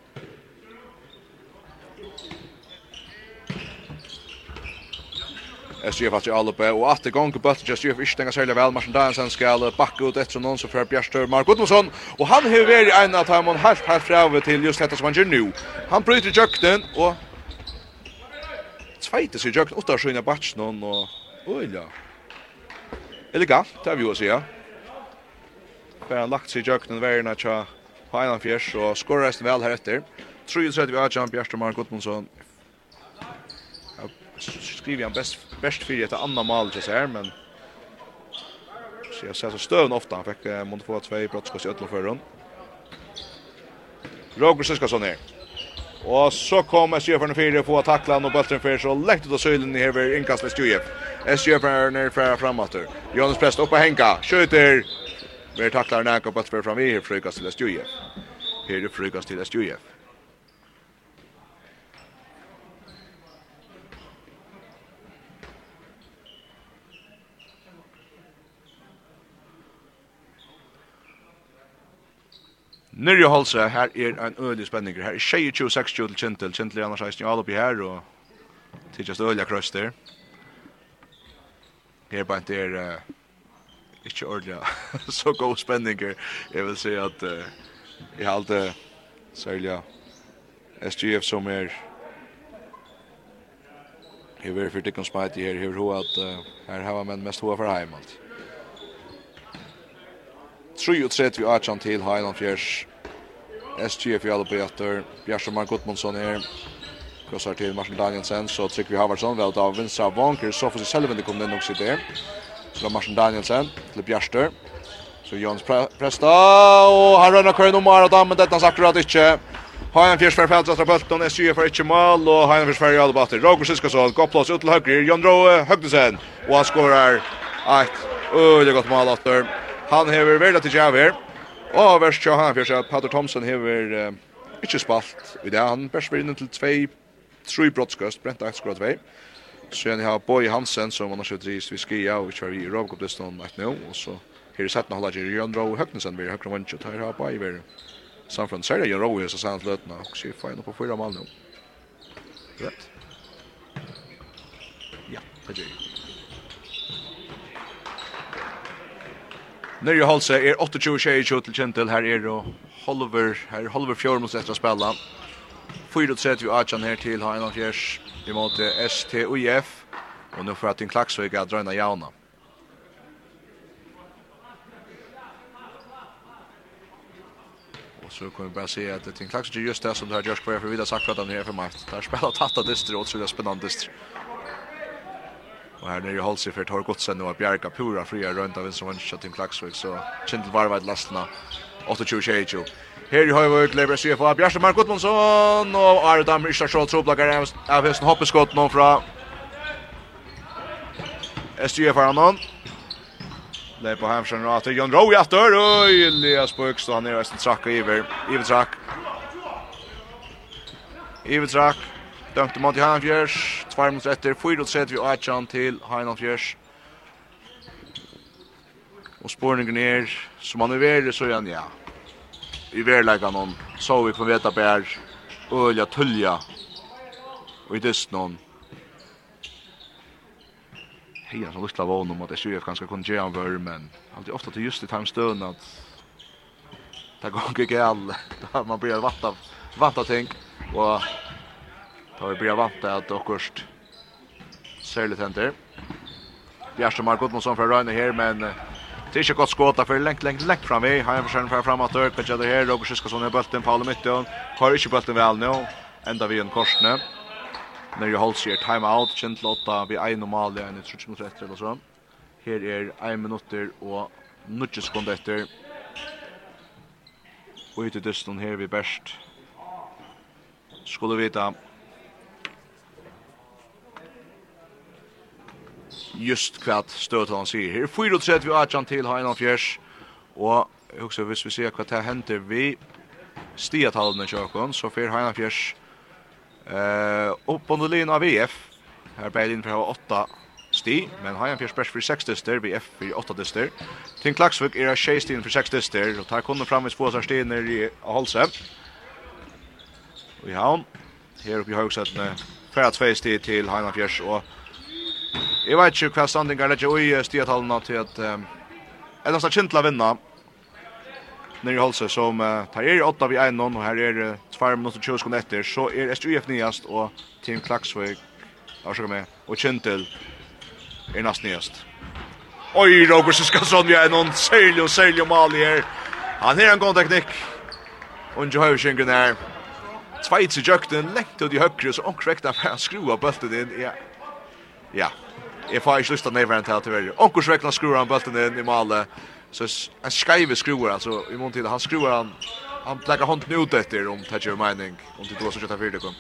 SGF alltså alla på och att det går på bulten just SGF inte stänga själva väl matchen där sen ska backa ut efter någon så för Bjärstör Mark Gudmundsson och han har varit en av dem och helt helt fram till just detta som han gör nu. Han bryter jökten och tvåte sig jökten åtta sköna batch någon och oj ja. Elegant, det har vi ju att säga. Bara lagt sig jökten värna tja Highland Fjärs och skorar resten väl här efter. Tror ju så att vi har Jan Bjärstör Mark Gudmundsson skriver han best bäst för ett annat mål just här men så jag ser så stövn ofta han fick eh, måste få två brottskott i ödlor förrun. Roger Siskason här. Och så kommer SJF från fyra på tackla och bollen för så läkt ut av sölen i över inkast med Stjujef. SJF är ner för framåt. Jonas Prest upp och Henka. Skjuter. Vi tacklar Nanka på att fram i här frukast till Stjujef. Här är frukast till Stjujef. Nyrje Holse, her er en øyelig spenning. Her er 26-26 til Kjentil. Kjentil er annars eisen 16 alle oppi her, og tidsast øyelig krøst der. Her bare er uh, ikke ordentlig så god spenning. Jeg vil si at uh, jeg har alltid særlig SGF som er Jeg vil for tikkens smite her, jeg vil ho at uh, her har man mest hoa for heim alt. 3 vi 18 til Highland Fjers SGF i alla bäter. Bjärsson Gudmundsson är Krossar til Martin Danielsen så Tryggvi Havarsson väl av vänstra vanker så får sig själv inte komma in också där. Så Martin Danielsen till Bjärster. Så Jons Presta och han rönnar kvar nummer att använda detta sagt att inte har en fjärs för fältet bulten, bollen är ikke för mål och har Fjers fjärs för alla batter. Roger Siskason godt plass ut till höger. Jon Roe Högdesen och han skårer ett öle godt mål åter. Han hever väl till Javier. Og vers jo han, fyrir at Pater Thomsen hever uh, ikke spalt i det. Han bærs vi inn til tvei, tre brottskøst, brent eit skråd vei. Så jeg har Boy Hansen, som annars er drist vi skia, og ikke var i Ravgårdlistan eit nå, og så her i setten holder jeg Jørn Rau Høgnesen, vi er høyre vant, og her har Boy vi samfunn. Så er det Jørn Rau, så sier han til og sier fein på fyra mal nå. Rett. Ja, det gjør jeg Nyrje Holse er 28-22 til Kjentil. Her er og Holver, her er Holver Fjord mot etter å spille. 4-30 Ajan her til ha Fjers, i måte STUIF. Og nå får jeg til Klaksvig at drøyna jauna. så kan vi bara se att det är en klax just det som det här görs kvar för vidare sagt for at han är för er Där spelar av distri, og så er det spennende distri. Og her nere i Holsi for Tor Godsen og nu pura fria rundt av en som til Klagsvik, Klaxvik så Kindle varvad lastna 28-22. Her i Høyvøk lever seg for Bjarke Mark Gudmundsson og Are Dammer Ishtar Sjål troblakar av høsten hoppeskott nå fra SGF er han Leir på Hamsen og atter Jon Rowe atter og Elias Bøkstad han er resten trakk og Iver Iver trakk. Iver trakk. Dømt i Monty Heinafjers, 2 minutter etter, 4 og 30 og 8 til Heinafjers. Og spårningen er, som han er verre, så igjen, ja. I verleggen någon, så vi på vetabær, ølja, tullja, og i dyst hon. Hei, han som lyst av om at SUF ganske kunne gjøre han vør, men alltid ofte til just i timestøen at det går ikke galt, da man blir vant av, vant av ting, og Da vi blir vant til at dere ser litt henter. Bjerste Mark Gudmundsson fra Røyne her, men det er ikke godt skåta for lengt, lengt, lengt fram i. Heim forskjellen fra fram at Ørk, Petja her, Roger Siskason i bølten, Paolo Mittjøen. Har ikke bølten vel nå, enda vi en korsene. Når jeg holdt sier time out, kjent låta vi er normal maler, enn i 30 minutter etter eller så. Her er 1 minutter og 90 sekunder etter. Og ut i dysten her vi best. Skulle vite, just kvart stöd han här får ju det vi Arjan til har en Och också Og hvis vi ser hva det händer vi stiatallene kjøkken, så fyr har en av eh, upp under linjen av VF. Här ble inn for å ha åtta sti, men har en fjers bærs for 6 dyster, VF for 8 dyster. Tinn Klaxvik är av 6 stien for 6 dyster, og tar kunden fram i få seg stien i Holse. Och i havn, här oppe i Haugsættene, færa 2 sti til Heinafjers, og Jeg vet ikke hva standingar legger i stiatallene til at um, er nesten kjentla vinna nere i Holse som uh, tar er i 8 vi 1 og her er uh, 2 minutter 20 sekunder etter så er SUF nyast og Team Klaksvig avsøker med og kjentel er nesten nyast Oi, Roger Siskarsson vi er noen seilig og seilig og mali her. Han er en god teknikk. Og ikke høyre her Tveit i jøkten, lengt ut i høyre så omkrekta for å skru av bøltet inn ja. ja, Jeg får ikke lyst til å nevne til at det er. Onkurs vekna skruer han bølten inn i malet. Så en skreive skruer, altså i mån tid. Han skruer han, han legger hånden ut etter om det ikke er mening. Om det var så kjøtt av fyrdekom.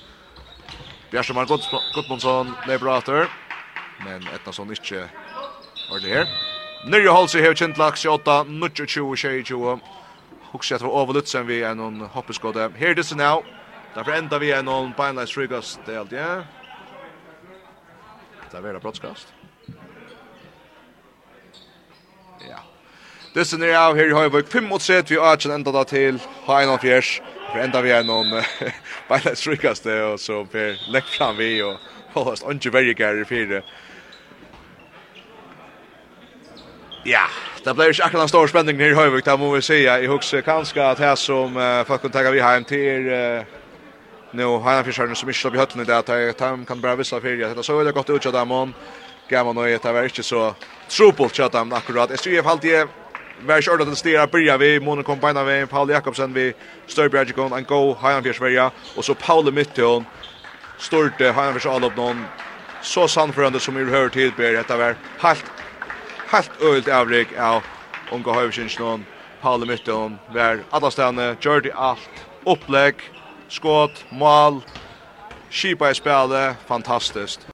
Bjersemann Gottmundsson lever etter. Men Etnason ikke var det her. Nyrje Holse har kjent laks 28, 29, 22. Hugsa etter over Lutzen vi er noen hoppeskåde. Her disse now. Derfor enda vi er noen beinleis rygast. delt, ja. Det er veldig brottskast. Dysen er av her i Høyvøk, 5 mot 3, vi har ikke enda da til H1 fjers, for enda vi er noen beile strykaste, og så per lekk fram vi, og holdast ikke veldig gær i fire. Ja, det ble ikke akkurat en stor spenning her i Høyvøk, det må vi si, jeg husker kanskje at her som uh, folk kan tenke vi hjem til uh, nu H1 fjerserne som ikke slår i høttene i det, at de kan bare visse fire, det så veldig godt ut av dem, og gammel nøye, det var ikke så trupult kjøtt dem akkurat. Jeg tror i hvert fall Vär kör den stera byrja vi Mono kombina vi Paul Jakobsen vi Störbjerg går en go Hajan för Sverige och så Paul Mitton störte Hajan för Alop någon så sannförande som vi hör till ber detta var helt helt ölt avrik av om går Havsins någon Paul Mitton var alla stanna Jordi allt. Upplägg skott mål. Skipa i spelet, fantastiskt.